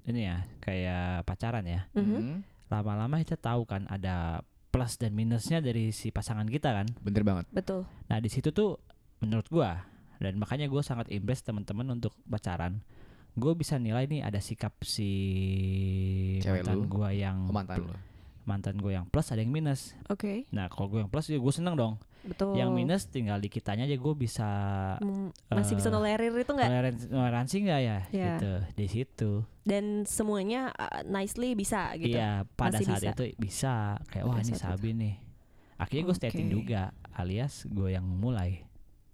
ini ya kayak pacaran ya
Mhm.
Hmm,
lama-lama kita tahu kan ada plus dan minusnya dari si pasangan kita kan.
Bener banget.
Betul.
Nah di situ tuh menurut gua dan makanya gua sangat impress teman-teman untuk pacaran. Gue bisa nilai nih ada sikap si
Cewek
mantan
lu?
gua yang
Oh, mantan
mantan gue yang plus ada yang minus.
Oke,
Nah kalau gue yang plus ya gue seneng dong.
Betul.
Yang minus tinggal di kitanya aja gue bisa
Hmm, masih bisa
eh,
nolerir itu nggak?
toleransi, nggak ya?
Iya.
Gitu di situ.
Dan semuanya uh, nicely bisa gitu.
Iya pada
Masih
saat
bisa.
itu bisa kayak wah ini Sabi nih. Akhirnya gue stating
Oke.
juga alias gue yang mulai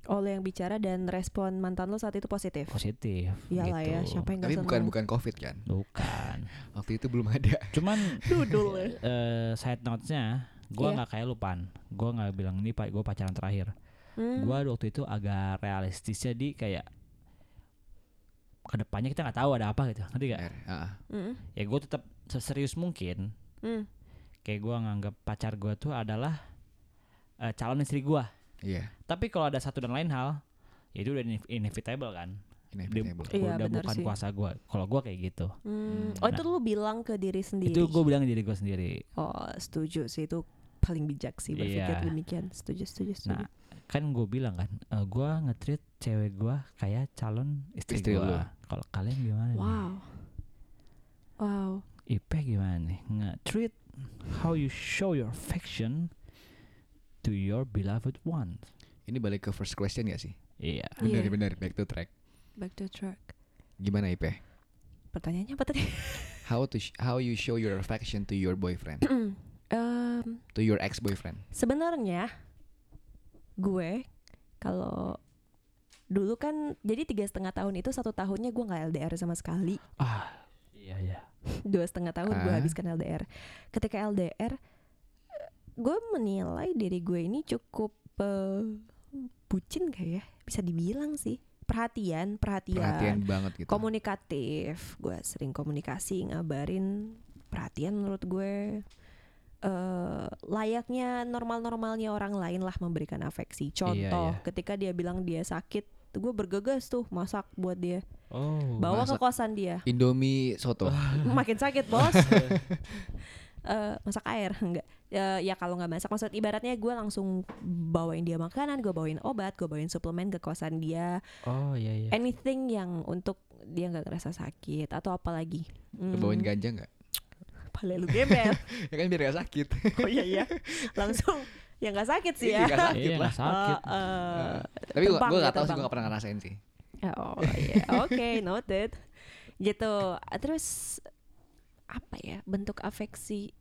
Oh lo yang bicara dan respon mantan lo saat itu positif.
positif.
Iyalah ya,
gitu.
siapa yang
Tapi bukan bukan covid kan?
Bukan.
Waktu itu belum ada.
Cuman
Dudul ya.
eh side notes-nya gue
Iya.
nggak kayak lu pan. Gue nggak bilang ini pak gue pacaran terakhir.
Hmm.
Gue waktu itu agak realistisnya di kayak ke depannya kita nggak tahu ada apa gitu. Ngerti gak?
Ah.
Hmm.
Ya gue tetap seserius mungkin.
Hmm.
Kayak gue nganggap pacar gue tuh adalah eh, calon istri gue.
Iya,
Tapi kalau ada satu dan lain hal, ya itu udah ine- inevitable kan. Dia,
inevitable.
Iya,
udah
benar
bukan
sih.
kuasa gue. Kalau gue kayak gitu.
Hmm.
Hmm.
Oh itu lu bilang ke diri sendiri.
Itu gue bilang diri gue sendiri.
Oh setuju sih itu paling bijak sih berpikir
Iya.
demikian. Setuju setuju setuju.
Nah, kan gue bilang kan, eh, gue nge-treat cewek gue kayak calon istri,
Istri
gue. Kalau kalian gimana nih?
wow. Wow.
Ipe gimana nih? Nge-treat how you show your affection to your beloved one.
Ini balik ke first question ya sih?
Iya.
Bener
Iya.
bener back to track.
Back to track.
Gimana Ipe?
Pertanyaannya apa tadi?
How to sh- how you show your affection to your boyfriend,
Em,
to your ex boyfriend?
Sebenarnya gue kalau dulu kan jadi tiga setengah tahun itu satu tahunnya gue nggak LDR sama sekali.
Ah, iya iya.
dua setengah tahun gue
Ah.
habiskan LDR ketika LDR gue menilai diri gue ini cukup eh, bucin gak ya? Bisa dibilang sih. Perhatian perhatian,
Perhatian banget gitu.
komunikatif. Gue sering komunikasi ngabarin. Perhatian menurut gue eh layaknya normal-normalnya orang lain lah memberikan afeksi contoh
iya.
ketika dia bilang dia sakit gue bergegas tuh masak buat dia
Oh.
bawa ke
masak.
kosan dia
Indomie soto.
makin sakit bos Eh, masak air enggak Eh, ya kalau nggak masak maksud ibaratnya gue langsung bawain dia makanan gue bawain obat gue bawain suplemen ke kosan dia
Oh iya iya.
anything yang untuk dia nggak ngerasa sakit atau apalagi
Lu bawain ganja nggak?
Pale lu gembel
ya kan biar gak sakit.
oh iya iya langsung ya nggak sakit sih
Iya,
ya
nggak sakit
Iya
lah.
sakit.
Eh, eh,
Tapi gua,
terbang
gua
ya,
gak tahu sih gua gak pernah ngerasain sih.
Oh iya, oke, noted. Gitu. Terus apa ya bentuk afeksi?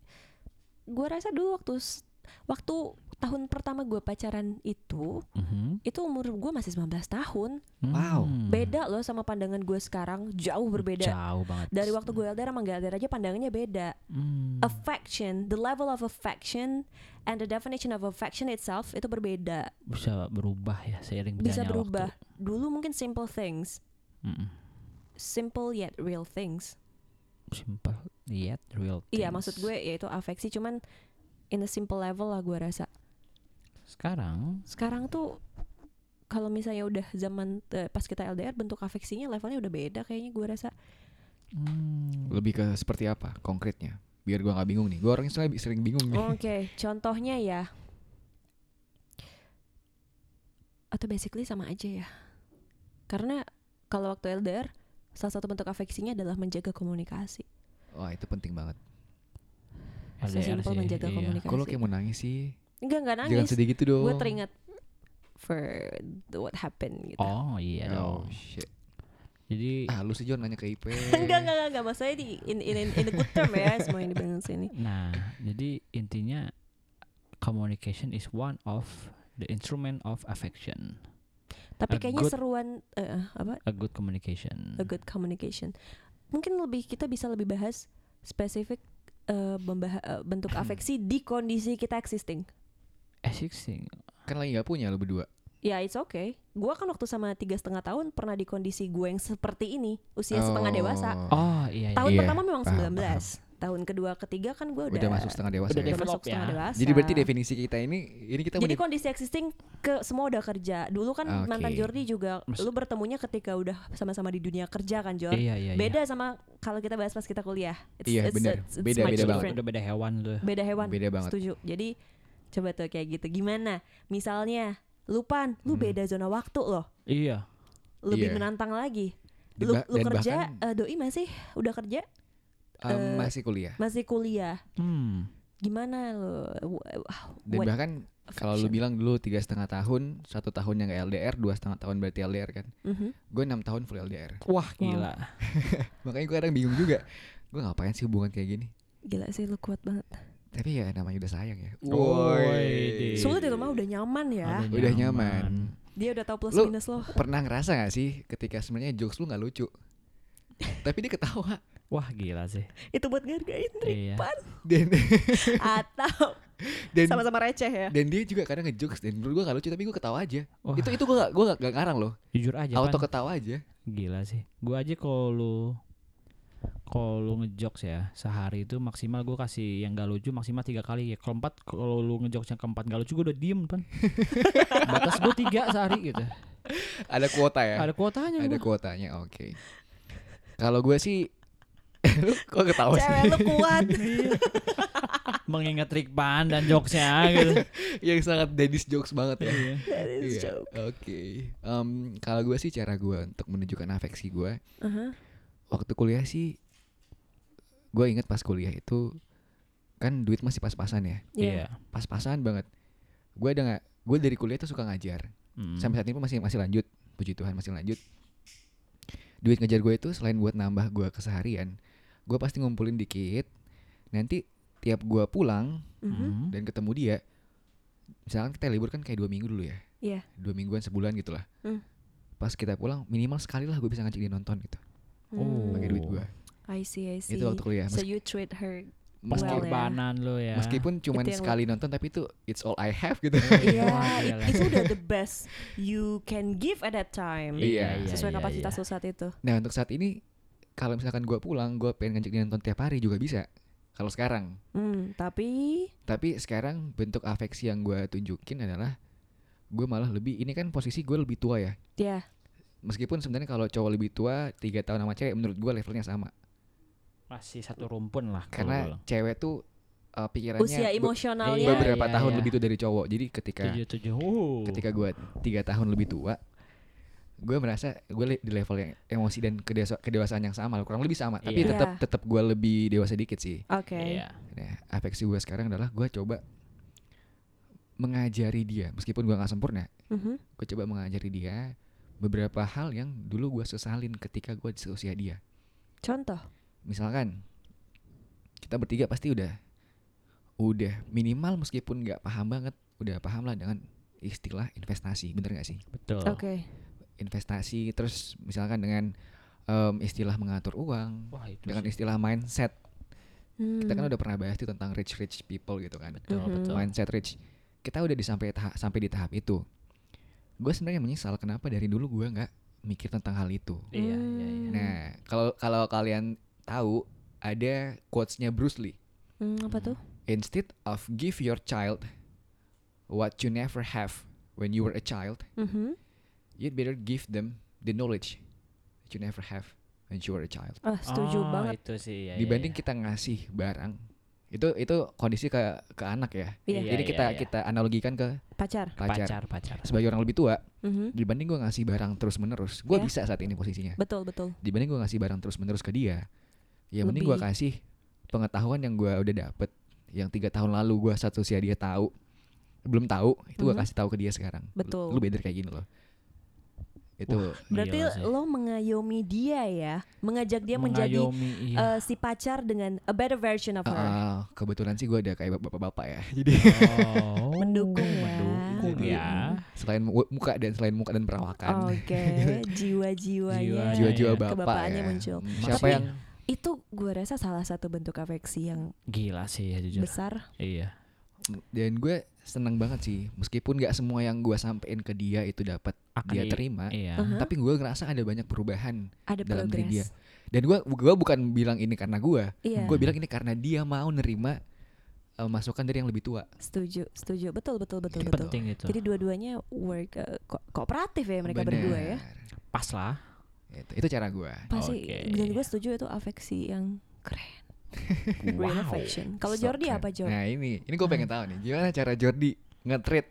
Gue rasa dulu waktu waktu tahun pertama gue pacaran itu,
Mhm.
itu umur gue masih 19 tahun.
Wow.
Hmm.
Beda loh sama pandangan gue sekarang, jauh berbeda.
Jauh banget.
Dari waktu gue LDR sama gak LDR aja pandangannya beda.
Hmm.
Affection, the level of affection and the definition of affection itself itu berbeda.
bisa berubah ya seiring
Bisa berubah.
waktu.
Dulu mungkin simple things,
Mm-mm.
simple yet real things.
Simple yet real.
Iya
things.
maksud gue yaitu afeksi cuman in a simple level lah gue rasa.
Sekarang
Sekarang tuh kalau misalnya udah zaman eh, pas kita LDR bentuk afeksinya levelnya udah beda kayaknya gue rasa.
hmm,
Lebih ke seperti apa konkretnya? Biar gua nggak bingung nih. Gua orangnya sering, sering bingung nih.
Oke, contohnya ya. Atau basically sama aja ya. Karena kalau waktu LDR salah satu bentuk afeksinya adalah menjaga komunikasi.
Wah, itu penting banget.
LDR
Sesimpel
sih,
menjaga
iya.
komunikasi.
Lo kayak mau nangis sih?
Enggak enggak
Jangan
nangis.
sedih gitu dong.
Gue teringat for the what happened gitu.
Oh iya
Oh,
dong.
shit.
Jadi
Ah, lu sih John nanya ke IP.
enggak enggak enggak, enggak maksudnya di in in in, in a good term ya semua yang dibilang sini.
nah, jadi intinya communication is one of the instrument of affection.
Tapi
A
kayaknya
good-
seruan eh, apa?
A good communication.
A good communication. Mungkin lebih kita bisa lebih bahas spesifik membah- eh, bentuk afeksi di kondisi kita existing.
Existing.
Kan lagi nggak punya lu berdua.
Ya it's okay. Gua kan waktu sama tiga setengah tahun pernah di kondisi gue yang seperti ini, usia setengah dewasa.
Oh iya. iya.
Tahun
Iya,
pertama memang
paham,
19. Tahun kedua ketiga kan gue udah,
Udah masuk setengah dewasa.
udah
ya?
udah masuk setengah
ya.
dewasa.
Jadi berarti definisi kita ini ini kita
Jadi kondisi existing ke semua udah kerja. Dulu kan
Ah, Oke.
mantan Jordi juga
Mas-
lu bertemunya ketika udah sama-sama di dunia kerja kan Jor.
Iya iya. iya.
Beda sama kalau kita bahas pas kita kuliah. It's-
Iya,
it's-
bener.
it's- it's
Beda-
much
beda banget.
different.
Udah beda hewan tuh.
Beda hewan.
Beda banget.
Setuju. Jadi coba tuh kayak gitu. Gimana? Misalnya lupan, lu
Hmm.
beda zona waktu loh.
Iya.
Lebih
Iya.
menantang lagi. Lu, lu kerja,
bahkan,
eh, doi masih udah kerja,
um,
eh,
masih kuliah.
masih kuliah.
Hmm.
gimana lo?
Dan
what
bahkan kalau lu bilang dulu tiga setengah tahun, satu tahun yang LDR, dua setengah tahun berarti LDR kan.
Mhm.
Gue enam tahun full LDR.
Wah gila.
Makanya gue kadang bingung juga. Gue ngapain sih hubungan kayak gini?
Gila sih lu kuat banget.
Tapi ya namanya udah sayang ya.
Woi.
Sulit itu mah udah nyaman ya.
Aduh,
Udah nyaman.
Dia udah tahu plus
Lu-
minus lo.
Pernah ngerasa gak sih ketika sebenarnya jokes lu nggak lucu? Tapi dia ketawa.
Wah gila sih.
Itu buat ngargain
Iya.
Tripan
Dan
atau
dan
sama-sama receh ya.
dan dia juga kadang ngejokes dan menurut gue gak lucu tapi gue ketawa aja.
Wah,
Itu itu gue gak, gue gak, gak ngarang loh.
jujur aja
Auto
Pan.
ketawa aja.
Gila sih. Gua aja kalau lu kalau lu ngejokes ya sehari itu maksimal gue kasih yang gak lucu maksimal tiga kali ya kalau empat kalau lu ngejokes yang keempat gak lucu gue udah diem kan batas gue tiga sehari gitu
Ada kuota ya.
ada kuotanya
Ada
gua.
kuotanya. Oke. Kalau gue sih lu kok ketawa sih?
Cewek lu kuat.
Iya. mengingat trik pan dan jokesnya gitu
Yang sangat daddy's jokes banget ya.
Iya.
That is
Iya,
joke.
Oke. Em, kalau gue sih cara gue untuk menunjukkan afeksi gue
Aha.
waktu kuliah sih gue inget pas kuliah itu kan duit masih pas-pasan ya
Iya.
pas-pasan banget gue ada nggak gue dari kuliah tuh suka ngajar
Hmm.
sampai saat ini pun masih masih lanjut puji Tuhan masih lanjut duit ngejar gue itu selain buat nambah gue keseharian gue pasti ngumpulin dikit nanti tiap gue pulang
Mhm.
Hmm.
dan ketemu dia misalkan kita libur kan kayak dua minggu dulu ya
Iya.
dua mingguan sebulan gitu lah
Hmm.
pas kita pulang minimal sekali lah gue bisa ngajak dia nonton gitu
Oh.
pakai duit gue
I see, I see.
itu waktu kuliah
So
Mes-
you treat her
meski-
well, ya.
lo ya
meskipun
yang
sekali nonton tapi itu it's all I have gitu
Iya,
Wah,
it-
gila.
itu udah the best you can give at that time.
Iya,
Sesuai
iya,
kapasitas
iya.
lu saat itu.
nah untuk saat ini kalau misalkan gue pulang gue pengen ngajak dia nonton tiap hari juga bisa kalau sekarang
Hmm, tapi
tapi sekarang bentuk afeksi yang gue tunjukin adalah gue malah lebih ini kan posisi gue lebih tua ya
ya
meskipun sebenarnya kalau cowok lebih tua tiga tahun sama cewek menurut gue levelnya sama
masih satu rumpun lah
karena cewek tuh uh, pikirannya
usia emosionalnya
Iya,
beberapa
iya,
tahun
iya.
lebih tua dari cowok jadi ketika
tujuh tujuh uh.
ketika gue tiga tahun lebih tua gue merasa gue di level yang emosi dan kedewasa- kedewasaan yang sama kurang lebih sama tapi
Iya.
tetap tetap gue lebih dewasa dikit sih
Oke.
Iya.
nah afeksi gue sekarang adalah gue coba mengajari dia meskipun gue nggak sempurna
Mhm.
gue coba mengajari dia beberapa hal yang dulu gue sesalin ketika gue di seusia dia
Contoh.
Misalkan kita bertiga pasti udah udah minimal meskipun nggak paham banget udah paham lah dengan istilah investasi bener gak sih
betul
Oke.
investasi terus misalkan dengan em, istilah mengatur uang
wah itu
dengan
sih.
istilah mindset kita kan
Hmm.
udah pernah bahas tuh tentang rich rich people gitu kan
betul
Mhm.
betul
mindset rich kita udah di sampai tahap sampai di tahap itu gue sebenarnya menyesal kenapa dari dulu gue nggak mikir tentang hal itu
iya iya iya
Hmm.
nah kalau kalau kalian tahu ada quotesnya Bruce Lee
Hmm, apa tuh?
instead of give your child what you never have when you were a child
Mhm.
you'd better give them the knowledge that you never have when you were a child
Ah, setuju
Oh,
banget.
itu sih iya,
dibanding
iya.
kita ngasih barang itu itu kondisi ke ke anak ya
Iya.
Iya,
jadi kita
iya.
kita analogikan ke
Pacar.
pacar,
pacar pacar
sebagai orang lebih tua
Mhm.
dibanding gue ngasih barang terus menerus gue
Iya.
bisa saat ini posisinya
Betul, betul.
dibanding gue ngasih barang terus menerus ke dia ya mending gue kasih pengetahuan yang gue udah dapet yang tiga tahun lalu gue satu usia dia tahu belum tahu itu gue
Mhm.
kasih tahu ke dia sekarang Lu-
Betul.
lu better kayak gini loh itu
Wah,
Berarti lo mengayomi dia ya, mengajak dia menjadi
Mengayomi, iya.
eh, si pacar dengan a better version of
Ah,
her.
ah, kebetulan sih gue ada kayak bapak-bapak ya jadi
oh,
Mendukung ya.
mendukung
Jadi,
ya
selain mu- muka dan selain muka dan perawakan
Oke, jiwa-jiwanya.
Jiwa-
jiwa-jiwa
iya.
bapak
Kebapaannya
ya
muncul.
Hmm,
Tapi-
siapa yang
Itu gue rasa salah satu bentuk afeksi yang
gila sih ya jujur
besar.
iya
dan gue seneng banget sih meskipun nggak semua yang gue sampein ke dia itu dapat dia
di-
terima
iya
Uh-huh.
tapi gue ngerasa ada banyak perubahan
Ada
dalam diri dia. dan gue gua bukan bilang ini karena gue
Iya.
gue bilang ini karena dia mau nerima uh, masukan dari yang lebih tua
Setuju, setuju. Betul, betul, betul,
itu
betul.
penting itu
Jadi dua-duanya work eh, ko- kooperatif ya mereka
Bener.
berdua ya.
pas lah
itu, itu cara gue
Pasti
Oke.
dan gue setuju itu afeksi yang keren. Real
wow
affection. Kalau
So
Jordi
keren.
apa Jor?
nah ini ini gue pengen tahu nih gimana cara Jordi nge-treat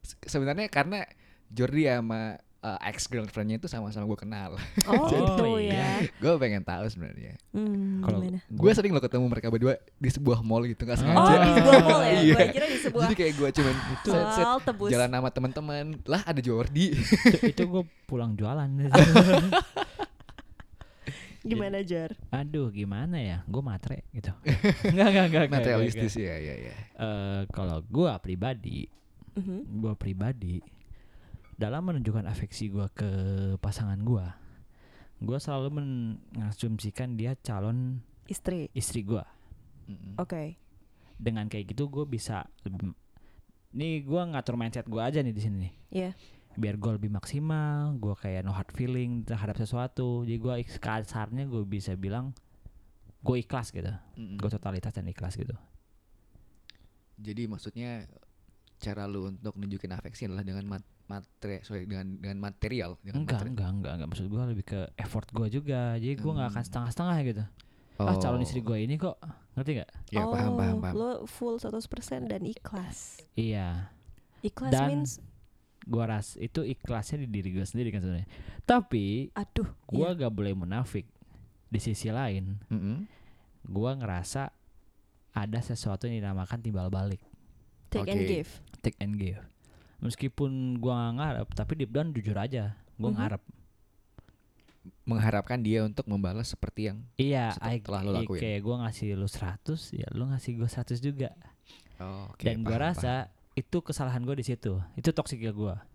Se- sebenarnya karena Jordi sama ex girlfriendnya itu sama-sama gue kenal.
Oh,
Oh,
gitu
iya.
ya.
gue pengen tahu sebenarnya.
Hmm,
Kalau?
Gue sering lo ketemu mereka berdua di sebuah mall gitu nggak
Oh,
Oh,
sengaja.
di sebuah mall ya?
Iya.
Gue kira di sebuah
Jadi kayak gue cuman set set
mall tebus.
jalan sama teman-teman lah ada Jordi.
itu, itu gue pulang jualan.
Gimana Jar?
Aduh, gimana ya? Gue matre gitu. Enggak, enggak, enggak.
Materialistis ya ya ya.
Eh, kalau gue pribadi,
Mhm.
gue pribadi dalam menunjukkan afeksi gue ke pasangan gue, gue selalu mengasumsikan dia calon
Istri.
istri gue.
Oke.
Dengan kayak gitu gue bisa lebih nih gue ngatur mindset gue aja nih di sini nih.
Iya.
Biar gue lebih maksimal, gue kayak no hard feeling terhadap sesuatu. Jadi gue kasarnya gue bisa bilang gue ikhlas gitu.
Mm-mm.
Gue totalitas dan ikhlas gitu.
Jadi maksudnya cara lu untuk nunjukin afeksi adalah dengan mat matre sorry dengan dengan material dengan
Enggak,
materi-
enggak, enggak, enggak. Maksud gue lebih ke effort gue juga. Jadi gue nggak akan
Hmm.
setengah-setengah gitu. Ah calon
Oh.
istri gue ini kok ngerti nggak?
Ya paham paham
Oh,
paham.
Lo full 100% dan ikhlas.
Iya.
Ikhlas
Dan-
means
Gue ras itu ikhlasnya di diri gue sendiri kan sebenarnya. Tapi
aduh.
gue
iya.
gak boleh munafik. Di sisi lain,
Mm-mm.
gue ngerasa ada sesuatu yang dinamakan timbal balik,
take and
Oke.
give.
take and give. Meskipun gue gak ngarep, tapi deep down jujur aja, gue
Mhm.
ngarep.
Mengharapkan dia untuk membalas seperti yang
Iya, I-
Setelah lo lakuin.
kayak gue ngasih lu 100, ya lu ngasih gue 100 juga.
oh, oke,
Dan gue
paham,
rasa itu kesalahan gue di situ. Itu toksiknya gue.
paham.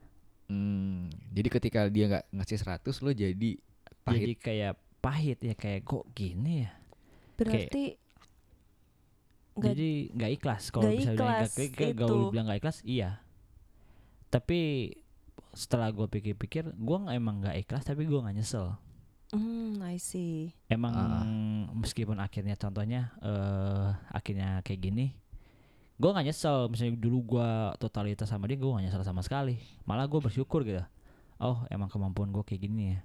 Hmm, jadi ketika dia nggak ngasih 100 lo jadi
Jadi
pahit.
kayak pahit ya kayak kok gini ya.
Berarti nggak
Jadi nggak ikhlas kalau
nggak
bisa bilang
ikhlas,
nggak- kayak
itu.
gaul bilang nggak ikhlas, iya. Tapi setelah gue pikir-pikir, gue emang nggak ikhlas tapi gue nggak nyesel.
Hmm, I see.
Emang
Ah.
meskipun akhirnya contohnya eh akhirnya kayak gini, gue nggak nyesel. Misalnya dulu gue totalitas sama dia, gue nggak nyesel sama sekali. Malah gue bersyukur gitu. Oh emang kemampuan gue kayak gini ya.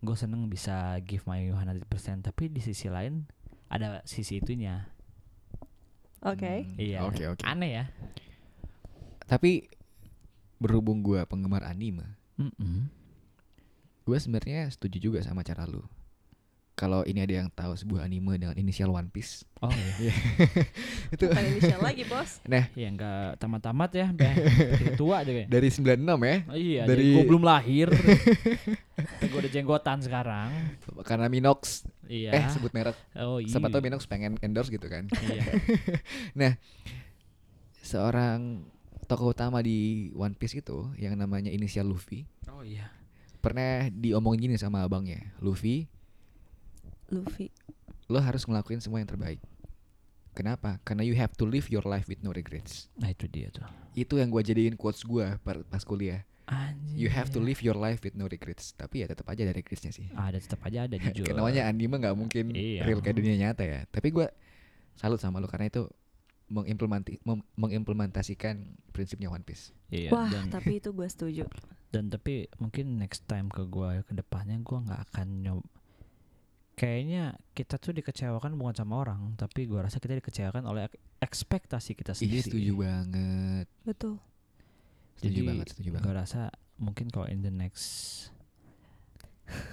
Gue seneng bisa give my 100% Tapi di sisi lain ada sisi itunya.
Oke.
Hmm,
Iya.
Oke oke.
Aneh ya.
Tapi berhubung gua penggemar anime,
Mm-mm.
gue sebenarnya setuju juga sama cara lu. Kalau ini ada yang tahu sebuah anime dengan inisial One Piece,
Oh iya.
itu
Bukan inisial lagi, Bos.
Ya nggak tamat-tamat ya, tua aja kayak.
dari 96 ya,
Oh, iya,
Dari-
gue belum lahir. gue udah jenggotan sekarang.
karena Minox,
Iya.
eh sebut merek,
oh iya.
siapa tahu Minox pengen endorse gitu kan.
Iya.
Seorang tokoh utama di One Piece itu yang namanya inisial Luffy,
Oh iya.
pernah diomongin gini sama abangnya, Luffy,
Luffy.
lo harus ngelakuin semua yang terbaik. Kenapa? Karena you have to live your life with no regrets.
Nah itu dia tuh.
Itu yang gua jadiin quotes gua par- pas kuliah.
Anjir.
You have to live your life with no regrets. Tapi ya tetap aja ada regretsnya sih.
Ada tetap aja ada jujur.
Kayak namanya anime nggak mungkin
Iya.
real kayak dunia nyata ya. Tapi gua salut sama lo karena itu mengimplementi mem- mengimplementasikan prinsipnya One Piece.
Iya.
Wah,
dan,
tapi itu gue setuju.
dan tapi mungkin next time ke gue ke depannya gue nggak akan nyob. Kayaknya kita tuh dikecewakan bukan sama orang, tapi gue rasa kita dikecewakan oleh ek- ekspektasi kita
Ih,
sendiri.
setuju banget.
Betul.
Setuju
Jadi
banget, setuju banget.
gue rasa mungkin kalau in the next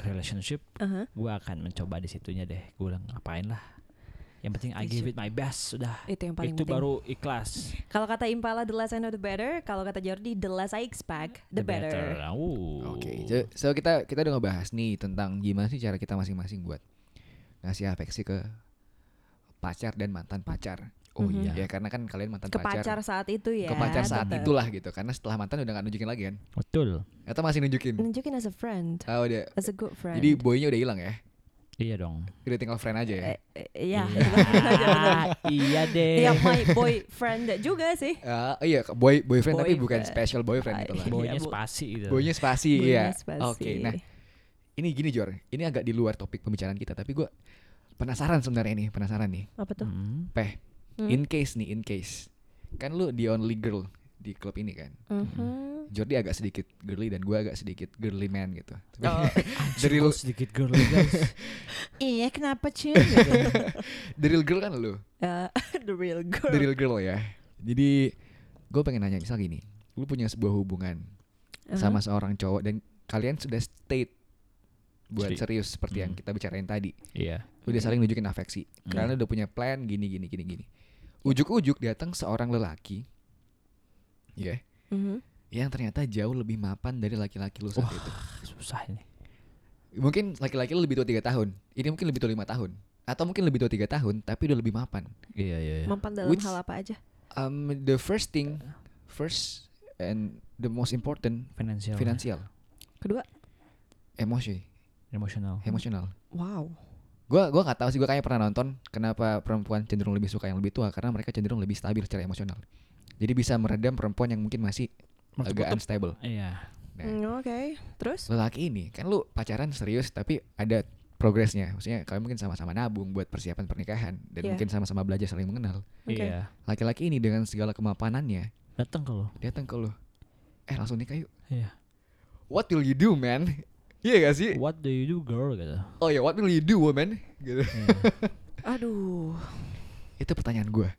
relationship
Aha.
gue akan mencoba di situnya deh gue ngapain lah yang penting I give it my best sudah
Itu yang paling
itu
penting.
baru ikhlas
Kalau kata Impala, the less I know the better. Kalau kata Jordi, the less I expect, the, better.
Uh.
Oke, so, so kita kita udah ngebahas nih tentang gimana sih cara kita masing-masing buat ngasih afeksi ke pacar dan mantan pacar.
oh
Mhm.
iya
Ya karena kan kalian mantan
Ke
pacar,
pacar saat itu ya.
ke pacar saat
tetep.
itulah gitu. Karena setelah mantan udah gak nunjukin lagi kan?
betul
Atau masih nunjukin?
Nunjukin as a friend,
Oh udah.
as a good friend.
Jadi boynya udah hilang ya?
Iya dong
Udah tinggal friend aja ya?
Eh, eh, iya,
iya, iya deh
Iya, my boyfriend juga sih.
Ah, iya, boy boyfriend tapi bukan special boyfriend gitu lah.
Iya,
Boynya spasi gitu
Boynya spasi, iya. Oke, nah ini gini Jor, ini agak di luar topik pembicaraan kita, tapi gua penasaran sebenarnya nih, penasaran nih.
apa tuh?
Hmm.
Peh,
Hmm?
in case nih, in case. Kan lu the only girl di klub ini kan.
Mhm.
Jordi agak sedikit girly dan gua agak sedikit girly man gitu. Tapi
Oh.
the real
sedikit girl guys
Iya, kenapa cuy?
the real girl kan lu.
Eh, the real girl.
The real girl ya. Jadi gue pengen nanya misal gini, lu punya sebuah hubungan
Uh-huh.
sama seorang cowok dan kalian sudah state buat
Seri-
serius seperti yang
Hmm.
kita bicarain tadi.
Iya.
Udah saling nunjukin afeksi.
Hmm.
Kalian udah punya plan gini gini gini gini. Ujuk-ujuk datang seorang lelaki, ya,
Mhm.
Yang ternyata jauh lebih mapan dari laki-laki lu saat
Wah.
itu.
Susah ini.
Mungkin laki-laki lu lebih tua tiga tahun, ini mungkin lebih tua lima tahun, atau mungkin lebih tua tiga tahun tapi udah lebih mapan.
Iya iya. iya.
Mempan dalam
Which-
hal apa aja?
Um, the first thing, first and the most important,
Finansial.
finansial,
Kedua,
emosi,
Emosional.
emosional.
wow.
Gua gua nggak tahu sih gua kayaknya pernah nonton kenapa perempuan cenderung lebih suka yang lebih tua karena mereka cenderung lebih stabil secara emosional. Jadi bisa meredam perempuan yang mungkin masih agak unstable.
Iya.
Nah,
Hmm, Oke, terus?
lelaki ini kan lu pacaran serius tapi ada progresnya. Maksudnya kalian mungkin sama-sama nabung buat persiapan pernikahan dan
Iya.
mungkin sama-sama belajar saling mengenal.
Oke.
Iya.
Laki-laki ini dengan segala kemapanannya
Datang ke lo.
datang ke lu. Eh langsung nikah yuk.
Iya.
What will you do, man? Iya gak sih?
What do you do girl gitu.
Oh ya, what will you do, woman? Gitu.
Iya.
Aduh,
Itu pertanyaan gua.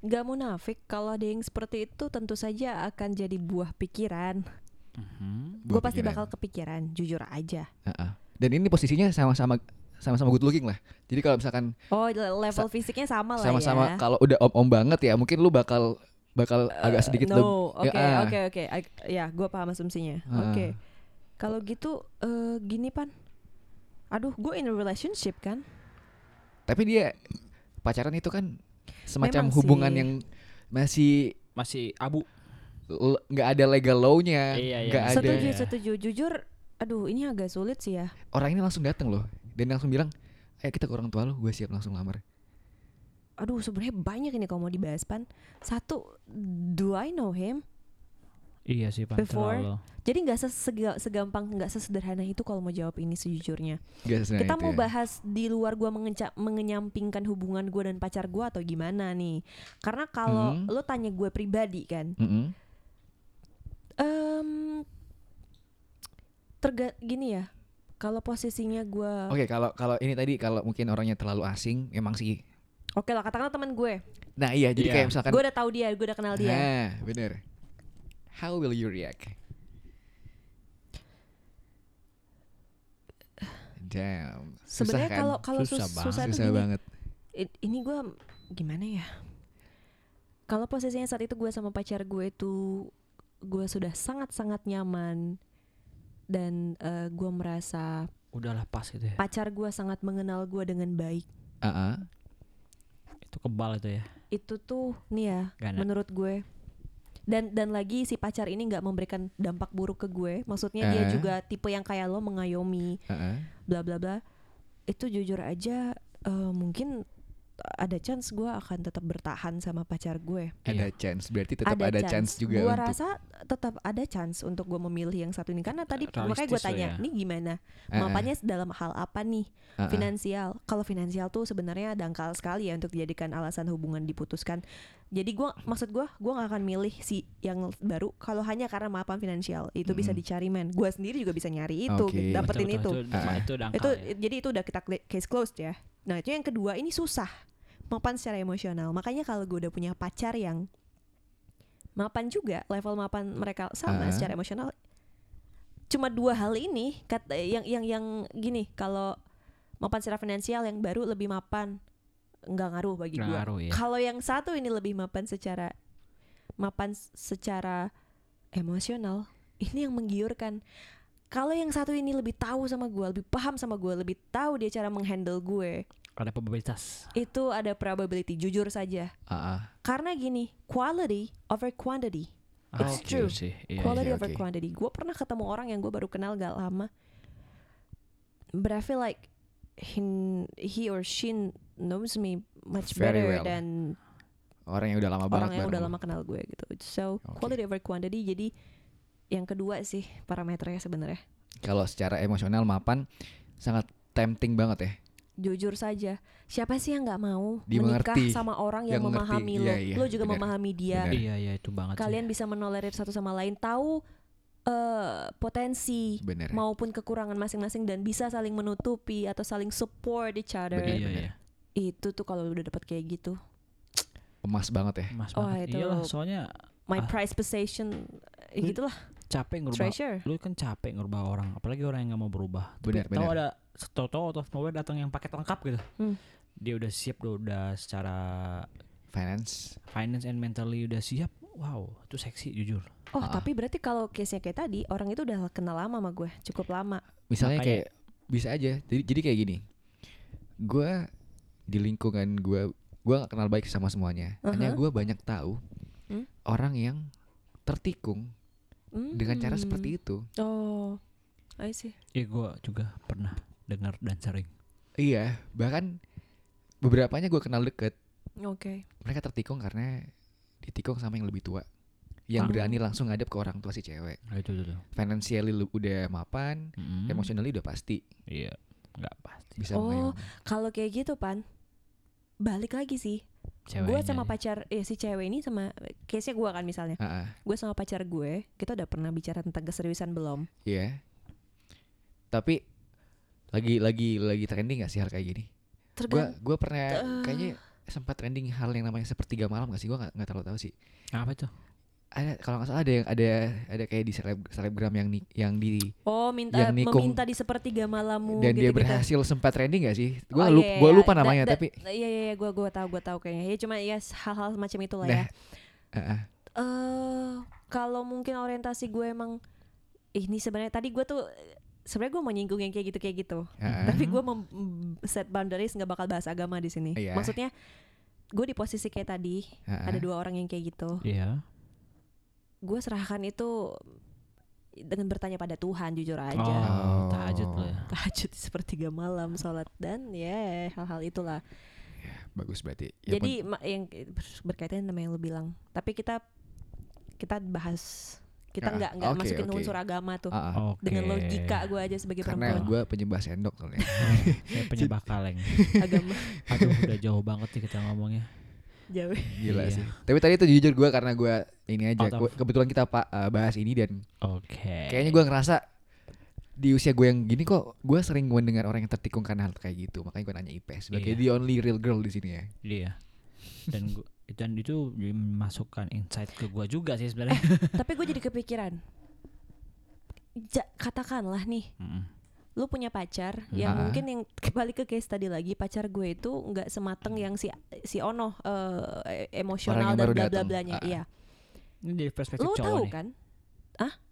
Nggak munafik kalau ada yang seperti itu tentu saja akan jadi buah pikiran.
Mhm.
Gue pasti bakal kepikiran, jujur aja.
Heeh. Dan ini posisinya sama-sama sama-sama good looking lah. Jadi kalau misalkan
Oh, le- level fisiknya sama lah
sama-sama
ya.
kalau udah om-om banget ya, mungkin lu bakal bakal agak sedikit
no,
leb-
oke,
Ya, ah.
oke, oke. Ya, gue paham asumsinya.
Ah.
Oke. Kalau gitu, eh, gini pan. Aduh, gue in a relationship kan.
Tapi dia pacaran itu kan semacam
Memang
hubungan
sih.
yang masih
Masih abu.
nggak ada legal law-nya,
Iya, iya.
nggak ada.
Setuju, setuju. Jujur, aduh, ini agak sulit sih ya.
Orang ini langsung datang loh dan langsung bilang, "Ayo kita ke orang tua lu, gue siap langsung lamar."
Aduh, sebenarnya banyak ini kalau mau dibahas pan. Satu, do I know him?
Iya sih Pan.
Before,
terlalu.
Jadi nggak sesega- segampang, nggak sesederhana itu kalau mau jawab ini sejujurnya. Kita mau
ya.
bahas di luar gua mengenca- mengenyampingkan hubungan gua dan pacar gua atau gimana nih? Karena kalau
Hmm.
lo tanya gue pribadi kan,
Mm-mm.
em terga gini ya. Kalau posisinya gua,
Oke, kalau kalau ini tadi kalau mungkin orangnya terlalu asing, memang sih.
oke lah katakanlah teman gue,
Nah iya, jadi
Iya.
kayak misalkan,
gue udah tahu dia, gue udah kenal dia.
nah bener. How will you react? Damn. Susah
Sebenarnya
kan?
kalau kalau
Susah
sus-
banget.
susah,
susah
gini,
banget.
ini gue gimana ya? Kalau posisinya saat itu gue sama pacar gue itu gue sudah sangat-sangat nyaman dan eh, gue merasa
Udahlah pas gitu ya.
pacar gue sangat mengenal gue dengan baik.
Ah, ah.
Itu kebal itu ya.
Itu tuh nih ya,
Gana.
menurut gue. Dan dan lagi si pacar ini nggak memberikan dampak buruk ke gue. Maksudnya dia
Eh.
juga tipe yang kayak lo mengayomi, bla bla bla. Itu jujur aja eh, mungkin ada chance gue akan tetap bertahan sama pacar gue.
Ada
Iya.
chance, berarti tetap ada, chance, juga
Gua
untuk
rasa tetap ada chance untuk gue memilih yang satu ini karena tadi makanya gue
Realistis
tanya,
ya.
nih gimana? Mapannya dalam hal apa nih?
Ah, ah.
Finansial. Kalau finansial tuh sebenarnya dangkal sekali ya untuk dijadikan alasan hubungan diputuskan. Jadi gua maksud gua, gua nggak akan milih si yang baru kalau hanya karena mapan finansial. Itu bisa
Mm-mm.
dicari men. Gua sendiri juga bisa nyari itu,
Oke.
dapetin
Betul,
itu.
betul,
Ah.
Itu dangkal
Itu
ya.
jadi itu udah kita case closed ya. Nah, itu yang kedua ini susah. Mapan secara emosional. Makanya kalau gue udah punya pacar yang mapan juga, level mapan mereka sama
Ah.
secara emosional. Cuma dua hal ini kata yang yang yang gini, kalau mapan secara finansial yang baru lebih mapan nggak ngaruh bagi gue.
ya.
Kalau yang satu ini lebih mapan secara mapan secara emosional, ini yang menggiurkan. Kalau yang satu ini lebih tahu sama gue, lebih paham sama gue, lebih tahu dia cara menghandle gue,
Ada probabilitas.
itu ada probability jujur saja.
Ah, ah.
Karena gini, quality over quantity. It's
Oke
true.
sih. Iya,
quality
oke,
over
oke.
quantity. Gue pernah ketemu orang yang gue baru kenal gak lama, but I feel like he, he or she knows me much
Very
better
well.
than
Orang yang udah lama banget
orang yang
bareng
udah lama kenal gue gitu. So
Oke.
quality over quantity. Jadi yang kedua sih parameternya sebenarnya.
Kalau secara emosional mapan sangat tempting banget ya.
Jujur saja, siapa sih yang nggak mau
Dimengerti,
menikah sama orang yang,
yang
memahami lo?
Iya, iya,
lo juga
benar,
memahami dia.
Iya iya itu banget. sih.
Kalian bisa menolerir satu sama lain, tahu eh potensi
Bener.
maupun kekurangan masing-masing dan bisa saling menutupi atau saling support each other.
Iya iya.
Itu tuh kalau udah dapet kayak gitu,
Emas banget ya.
Mas
Wah,
banget.
itu-
Iyalah soalnya
my
Ah.
price possession, eh, gitulah.
capek ngerubah
treasure.
lu kan capek ngerubah orang apalagi orang yang nggak mau berubah
Benar,
tahu
benar.
ada tahu out of nowhere datang yang paket lengkap gitu
Hmm.
dia udah siap udah, udah secara
Finance.
finance and mentally udah siap wow itu seksi jujur
Oh,
Ah.
tapi berarti kalau case-nya kayak tadi, orang itu udah kenal lama sama gue, cukup lama.
Misalnya
Makanya-
kayak bisa aja. Jadi jadi kayak gini. Gua di lingkungan gua gua gak kenal baik sama semuanya. Hanya
Uh-huh.
gua banyak tahu
Hmm?
orang yang tertikung dengan cara
Hmm.
seperti itu.
Oh, I see.
ya gue juga pernah dengar dan sering
Iya, bahkan beberapanya gua kenal deket.
Oke.
Mereka tertikung karena ditikung sama yang lebih tua. Yang
Oh.
berani langsung ngadep ke orang tua si cewek.
Nah, itu tuh
Financially lu udah mapan,
Mm.
emotionally udah pasti
iya nggak pasti
bisa
Oh. Kalau kayak gitu, Pan. Balik lagi sih. Gue sama
ya.
pacar eh si cewek ini sama case-nya gue kan misalnya.
Ah, ah,
Gue sama pacar gue, kita udah pernah bicara tentang keseriusan belum?
Iya. Tapi lagi lagi lagi trending gak sih hal kayak gini? Gua
Tergantung.
gua pernah
Eh.
kayaknya sempat trending hal yang namanya sepertiga malam gak sih? Gua nggak nggak terlalu tahu sih.
apa tuh
Ada kalau nggak salah ada yang ada ada kayak di seleb, selebgram yang yang di
Oh, minta
yang nikung.
meminta di sepertiga malammu
dan dia
gitu-gitu.
berhasil sempat trending gak sih? Gua
Oh,
lupa,
iya,
gua
iya.
lupa
Da-
namanya
da-
tapi
Iya iya iya gue gue tahu gue tahu kayaknya. Ya cuma ya hal-hal semacam itulah
Nah,
ya.
ah, ah.
Eh kalau mungkin orientasi gue emang ini sebenarnya tadi gue tuh sebenarnya gue mau nyinggung yang kayak gitu kayak gitu.
Ah.
Tapi gue set boundaries nggak bakal bahas agama di sini.
Iya.
Maksudnya gue di posisi kayak tadi
ah.
ada dua orang yang kayak gitu.
iya
Gue serahkan itu dengan bertanya pada Tuhan jujur aja.
oh
Oh.
tahajud lo ya
Tahajud sepertiga malam sholat dan ya hal-hal itulah.
bagus berarti. Ya
Jadi ma- yang berkaitan sama yang lu bilang. Tapi kita kita bahas kita
Ah,
nggak nggak
oke,
masukin
oke.
unsur agama tuh.
pun- ah, ah.
Oke.
Dengan logika gue aja sebagai
karena
perempuan
gua penyembah sendok soalnya.
saya penyembah kaleng
agama
aduh udah jauh banget sih kita ngomongnya
jauh.
Gila
Iya.
sih. Tapi tadi itu jujur gua karena gua ini aja. Gua- kebetulan kita pak eh, bahas ini dan
oke
Kayaknya gue ngerasa di usia gue yang gini kok gue sering mendengar orang yang tertikung karena hal kayak gitu. Makanya gue nanya Ipe sebagai
Iya.
the only real girl di sini ya.
Iya. Dan gua, dan itu masukkan insight ke gua juga sih sebenarnya.
Tapi gue jadi kepikiran. Ja- katakanlah nih,
Mm.
Lu punya pacar
Hmm.
yang
Ah.
mungkin yang kembali ke case tadi lagi pacar gue itu nggak semateng yang si si Ono eh, emosional dan bla bla blanya.
Ah.
Iya.
Ini dari perspektif
Lu
cowok
tahu
nih.
kan?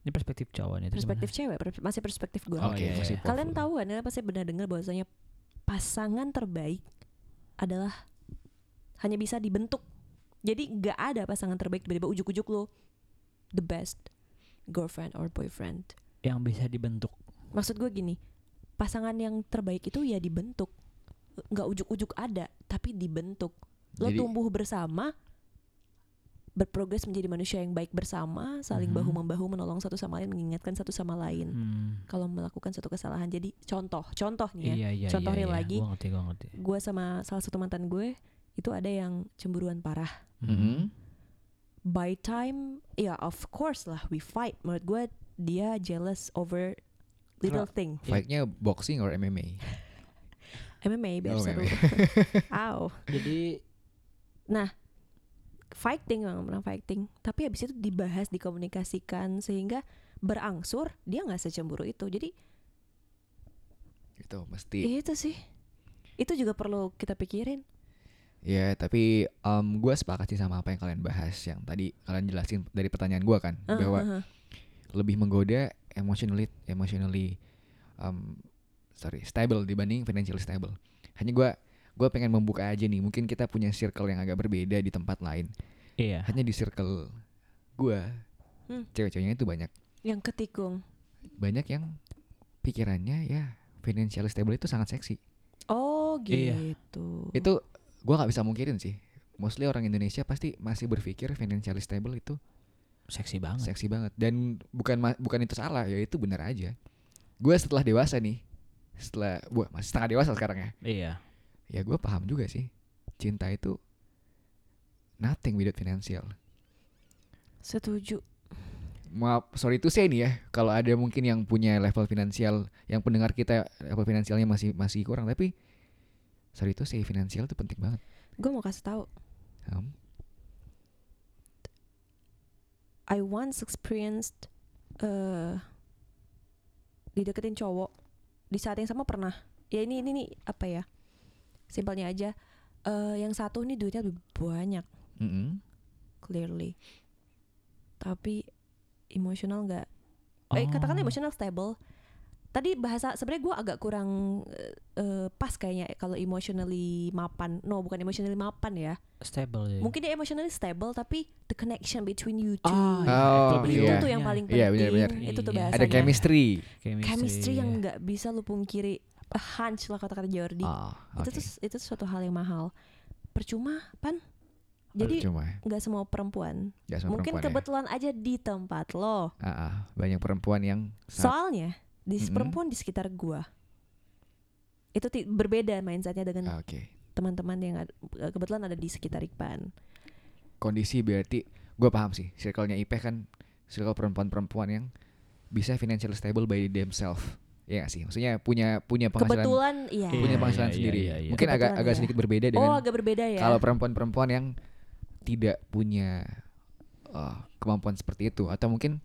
Ini perspektif cowok nih.
Perspektif
gimana?
cewek, per- masih perspektif gue.
Oh,
Oke,
iya,
masih
iya.
powerful.
Kalian tahu kan apa sih benar dengar bahwasanya pasangan terbaik adalah hanya bisa dibentuk. Jadi nggak ada pasangan terbaik tiba-tiba ujuk-ujuk lo the best girlfriend or boyfriend.
yang bisa dibentuk.
Maksud gue gini, pasangan yang terbaik itu ya dibentuk. Nggak ujuk-ujuk ada, tapi dibentuk. Lo
Jadi-
tumbuh bersama, berprogres menjadi manusia yang baik bersama, saling
Mhm.
bahu membahu menolong satu sama lain, mengingatkan satu sama lain.
Hmm.
Kalau melakukan satu kesalahan, jadi contoh, contoh nih ya.
Iya iya
Contoh
iya, iya.
lagi.
Gua ngerti gua ngerti.
gue sama salah satu mantan gue itu ada yang cemburuan parah.
Mhm.
By time, ya of course lah we fight. Menurut gue dia jealous over little
Kenapa?
thing.
Fight-nya boxing or MMA?
MMA biar
Oh,
seru. Aw.
Jadi
Fighting memang pernah fighting. Tapi habis itu dibahas, dikomunikasikan sehingga berangsur dia nggak secemburu itu. Jadi
Gitu mesti.
itu sih. Itu juga perlu kita pikirin.
Ya tapi gue sepakat sih sama apa yang kalian bahas yang tadi kalian jelasin dari pertanyaan gue kan
Uh,
bahwa
uh, uh.
Lebih menggoda emotionally emotionally um, sorry stable dibanding financially stable. Hanya gue gue pengen membuka aja nih mungkin kita punya circle yang agak berbeda di tempat lain.
iya.
Hanya di circle gue
Hmm.
cewek-ceweknya itu banyak
Yang ketikung.
banyak yang pikirannya ya financially stable itu sangat seksi.
Oh
Iya.
gitu.
Itu gue nggak bisa mungkirin sih. Mostly orang Indonesia pasti masih berpikir financially stable itu
Seksi banget.
seksi banget dan bukan bukan itu salah ya itu benar aja. Gue setelah dewasa nih, setelah gue masih setengah dewasa sekarang ya,
Iya.
ya gue paham juga sih cinta itu nothing without financial.
Setuju.
Maaf, sorry itu saya nih ya, kalau ada mungkin yang punya level finansial, yang pendengar kita level finansialnya masih masih kurang, tapi sorry itu saya finansial itu penting banget.
Gue mau kasih tahu. I once experienced eh dideketin cowok di saat yang sama pernah. Ya ini ini nih apa ya simpelnya aja. Eh yang satu nih duitnya lebih banyak.
Mm-mm.
clearly. Tapi emosional nggak? Eh
Oh.
katakan emosional stable tadi bahasa sebenarnya gue agak kurang eh, eh, pas kayaknya kalau emotionally mapan no bukan emotionally mapan ya
stable ya.
mungkin dia emotionally stable tapi the connection between you two
Ah, iya.
Oh,
Itu
itu
iya.
tuh yang paling penting
Iya, benar-benar.
itu tuh
Iya.
bahasanya
Ada chemistry.
chemistry yang nggak bisa lu pungkiri a hunch lah kata-kata Jordi
Oh,
itu
oke.
tuh itu suatu hal yang mahal percuma pan jadi
Cuma
nggak semua perempuan
ya sama
mungkin
perempuan ya.
kebetulan aja di tempat lo
Ah, ah, banyak perempuan yang
soalnya di
Mm-mm.
perempuan di sekitar gua itu berbeda mindsetnya dengan
Ah, Oke.
teman-teman yang ad- kebetulan ada di sekitar Ikban
Kondisi berarti gue paham sih. Circle-nya IP kan circle perempuan-perempuan yang bisa financial stable by themselves. Ya nggak sih? Maksudnya punya punya penghasilan
kebetulan iya
punya
Iya,
penghasilan
iya,
sendiri.
iya, iya.
Mungkin agak
Kebetulan
agak
iya.
sedikit berbeda
oh
dengan
agak berbeda ya
kalau perempuan-perempuan yang tidak punya uh, kemampuan seperti itu atau mungkin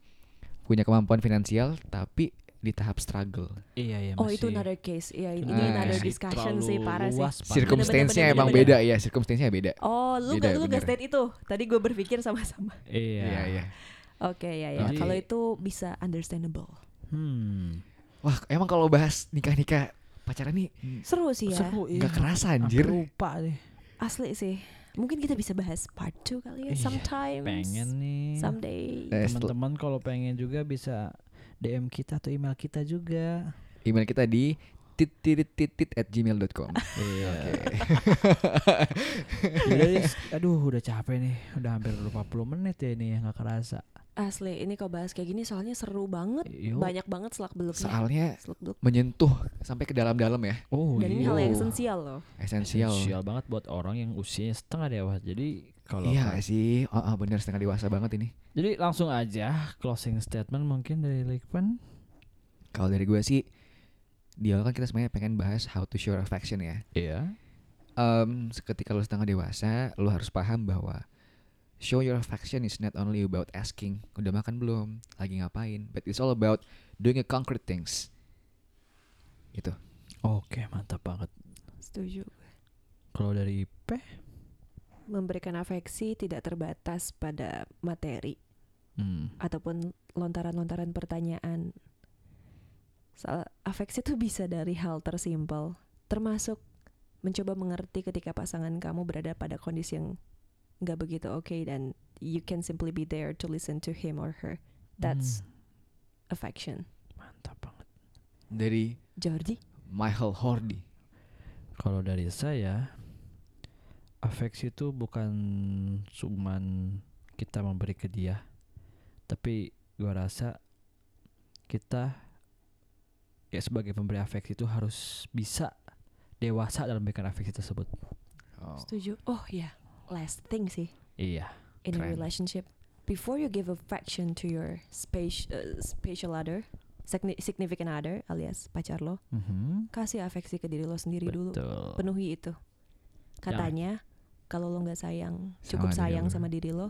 punya kemampuan finansial tapi di tahap struggle.
Iya iya
oh itu
masih-
another case iya ini,
Ah,
ini another
masih
discussion sih parah sih.
Circumstance-nya
bener,
emang
bener,
beda ya, circumstance-nya beda.
oh lu
Beda,
gak lu gak state itu tadi gue berpikir sama-sama
Iya.
Iya, iya.
oke ya ya
Jadi-
kalau itu bisa understandable
Hmm.
Wah, emang kalau bahas nikah-nikah pacaran nih
seru sih ya
Seru, iya.
nggak kerasa anjir.
lupa deh.
asli sih mungkin kita bisa bahas part 2 kali ya
Iya,
sometimes
Pengen nih.
someday
Eh,
Teman-teman kalau pengen juga bisa DM kita atau email kita juga.
email kita di titiritit at gmail.com
Iya. Is. aduh udah capek nih. Udah hampir 40 menit ya ini ya nggak kerasa.
asli ini kalau bahas kayak gini soalnya seru banget
Yuk.
banyak banget selak beluknya
Soalnya
selak beluk
menyentuh sampai ke dalam-dalam ya,
Oh
dan ini
iya.
hal yang esensial loh
esensial.
Esensial banget buat orang yang usianya setengah dewasa. Jadi kalau
Iya sih, oh, oh, bener setengah dewasa banget ini.
Jadi langsung aja closing statement mungkin dari Likman.
Kalau dari gue sih, di awal kan kita sebenarnya pengen bahas how to show affection ya.
Iya.
Em, ketika lo setengah dewasa, lo harus paham bahwa show your affection is not only about asking udah makan belum, lagi ngapain, but it's all about doing a concrete things. Gitu.
Oke, mantap banget.
setuju
Kalau dari P,
memberikan afeksi tidak terbatas pada materi
hmm.
ataupun lontaran-lontaran pertanyaan. Soal afeksi itu bisa dari hal tersimpel, termasuk mencoba mengerti ketika pasangan kamu berada pada kondisi yang nggak begitu oke dan you can simply be there to listen to him or her. That's
Hmm,
affection.
mantap banget.
Dari
Jordi,
Michael Hordy.
Kalau dari saya, afeksi itu bukan cuman kita memberi ke dia, tapi gua rasa kita ya sebagai pemberi afeksi itu harus bisa dewasa dalam memberikan afeksi tersebut.
Oh.
setuju? Oh ya, last thing sih.
Iya.
in a
Keren.
relationship before you give affection to your space, uh, spatial other signi- significant other alias pacar lo
Mhm.
kasih afeksi ke diri lo sendiri dulu
Betul.
penuhi itu katanya kalau lo nggak sayang cukup
Sama diri
sayang
lo.
sama diri lo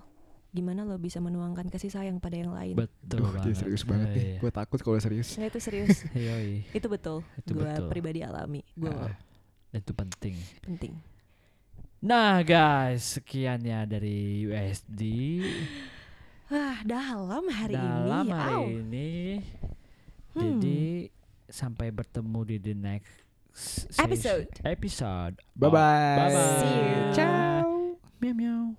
gimana lo bisa menuangkan kasih sayang pada yang lain
Betul
Duh,
banget.
serius banget nih.
Iya.
Gue takut kalau serius.
nah itu serius itu betul
Itu
gue
betul.
pribadi alami gue
Ah.
Itu penting.
penting
Nah guys, sekian ya dari USD
ah dalam hari
dalam
ini
hari
Au.
ini.
Hmm.
Jadi sampai bertemu di the next
Episode.
Episode.
Bye bye.
Bye bye.
See you.
Ciao.
Meow meow.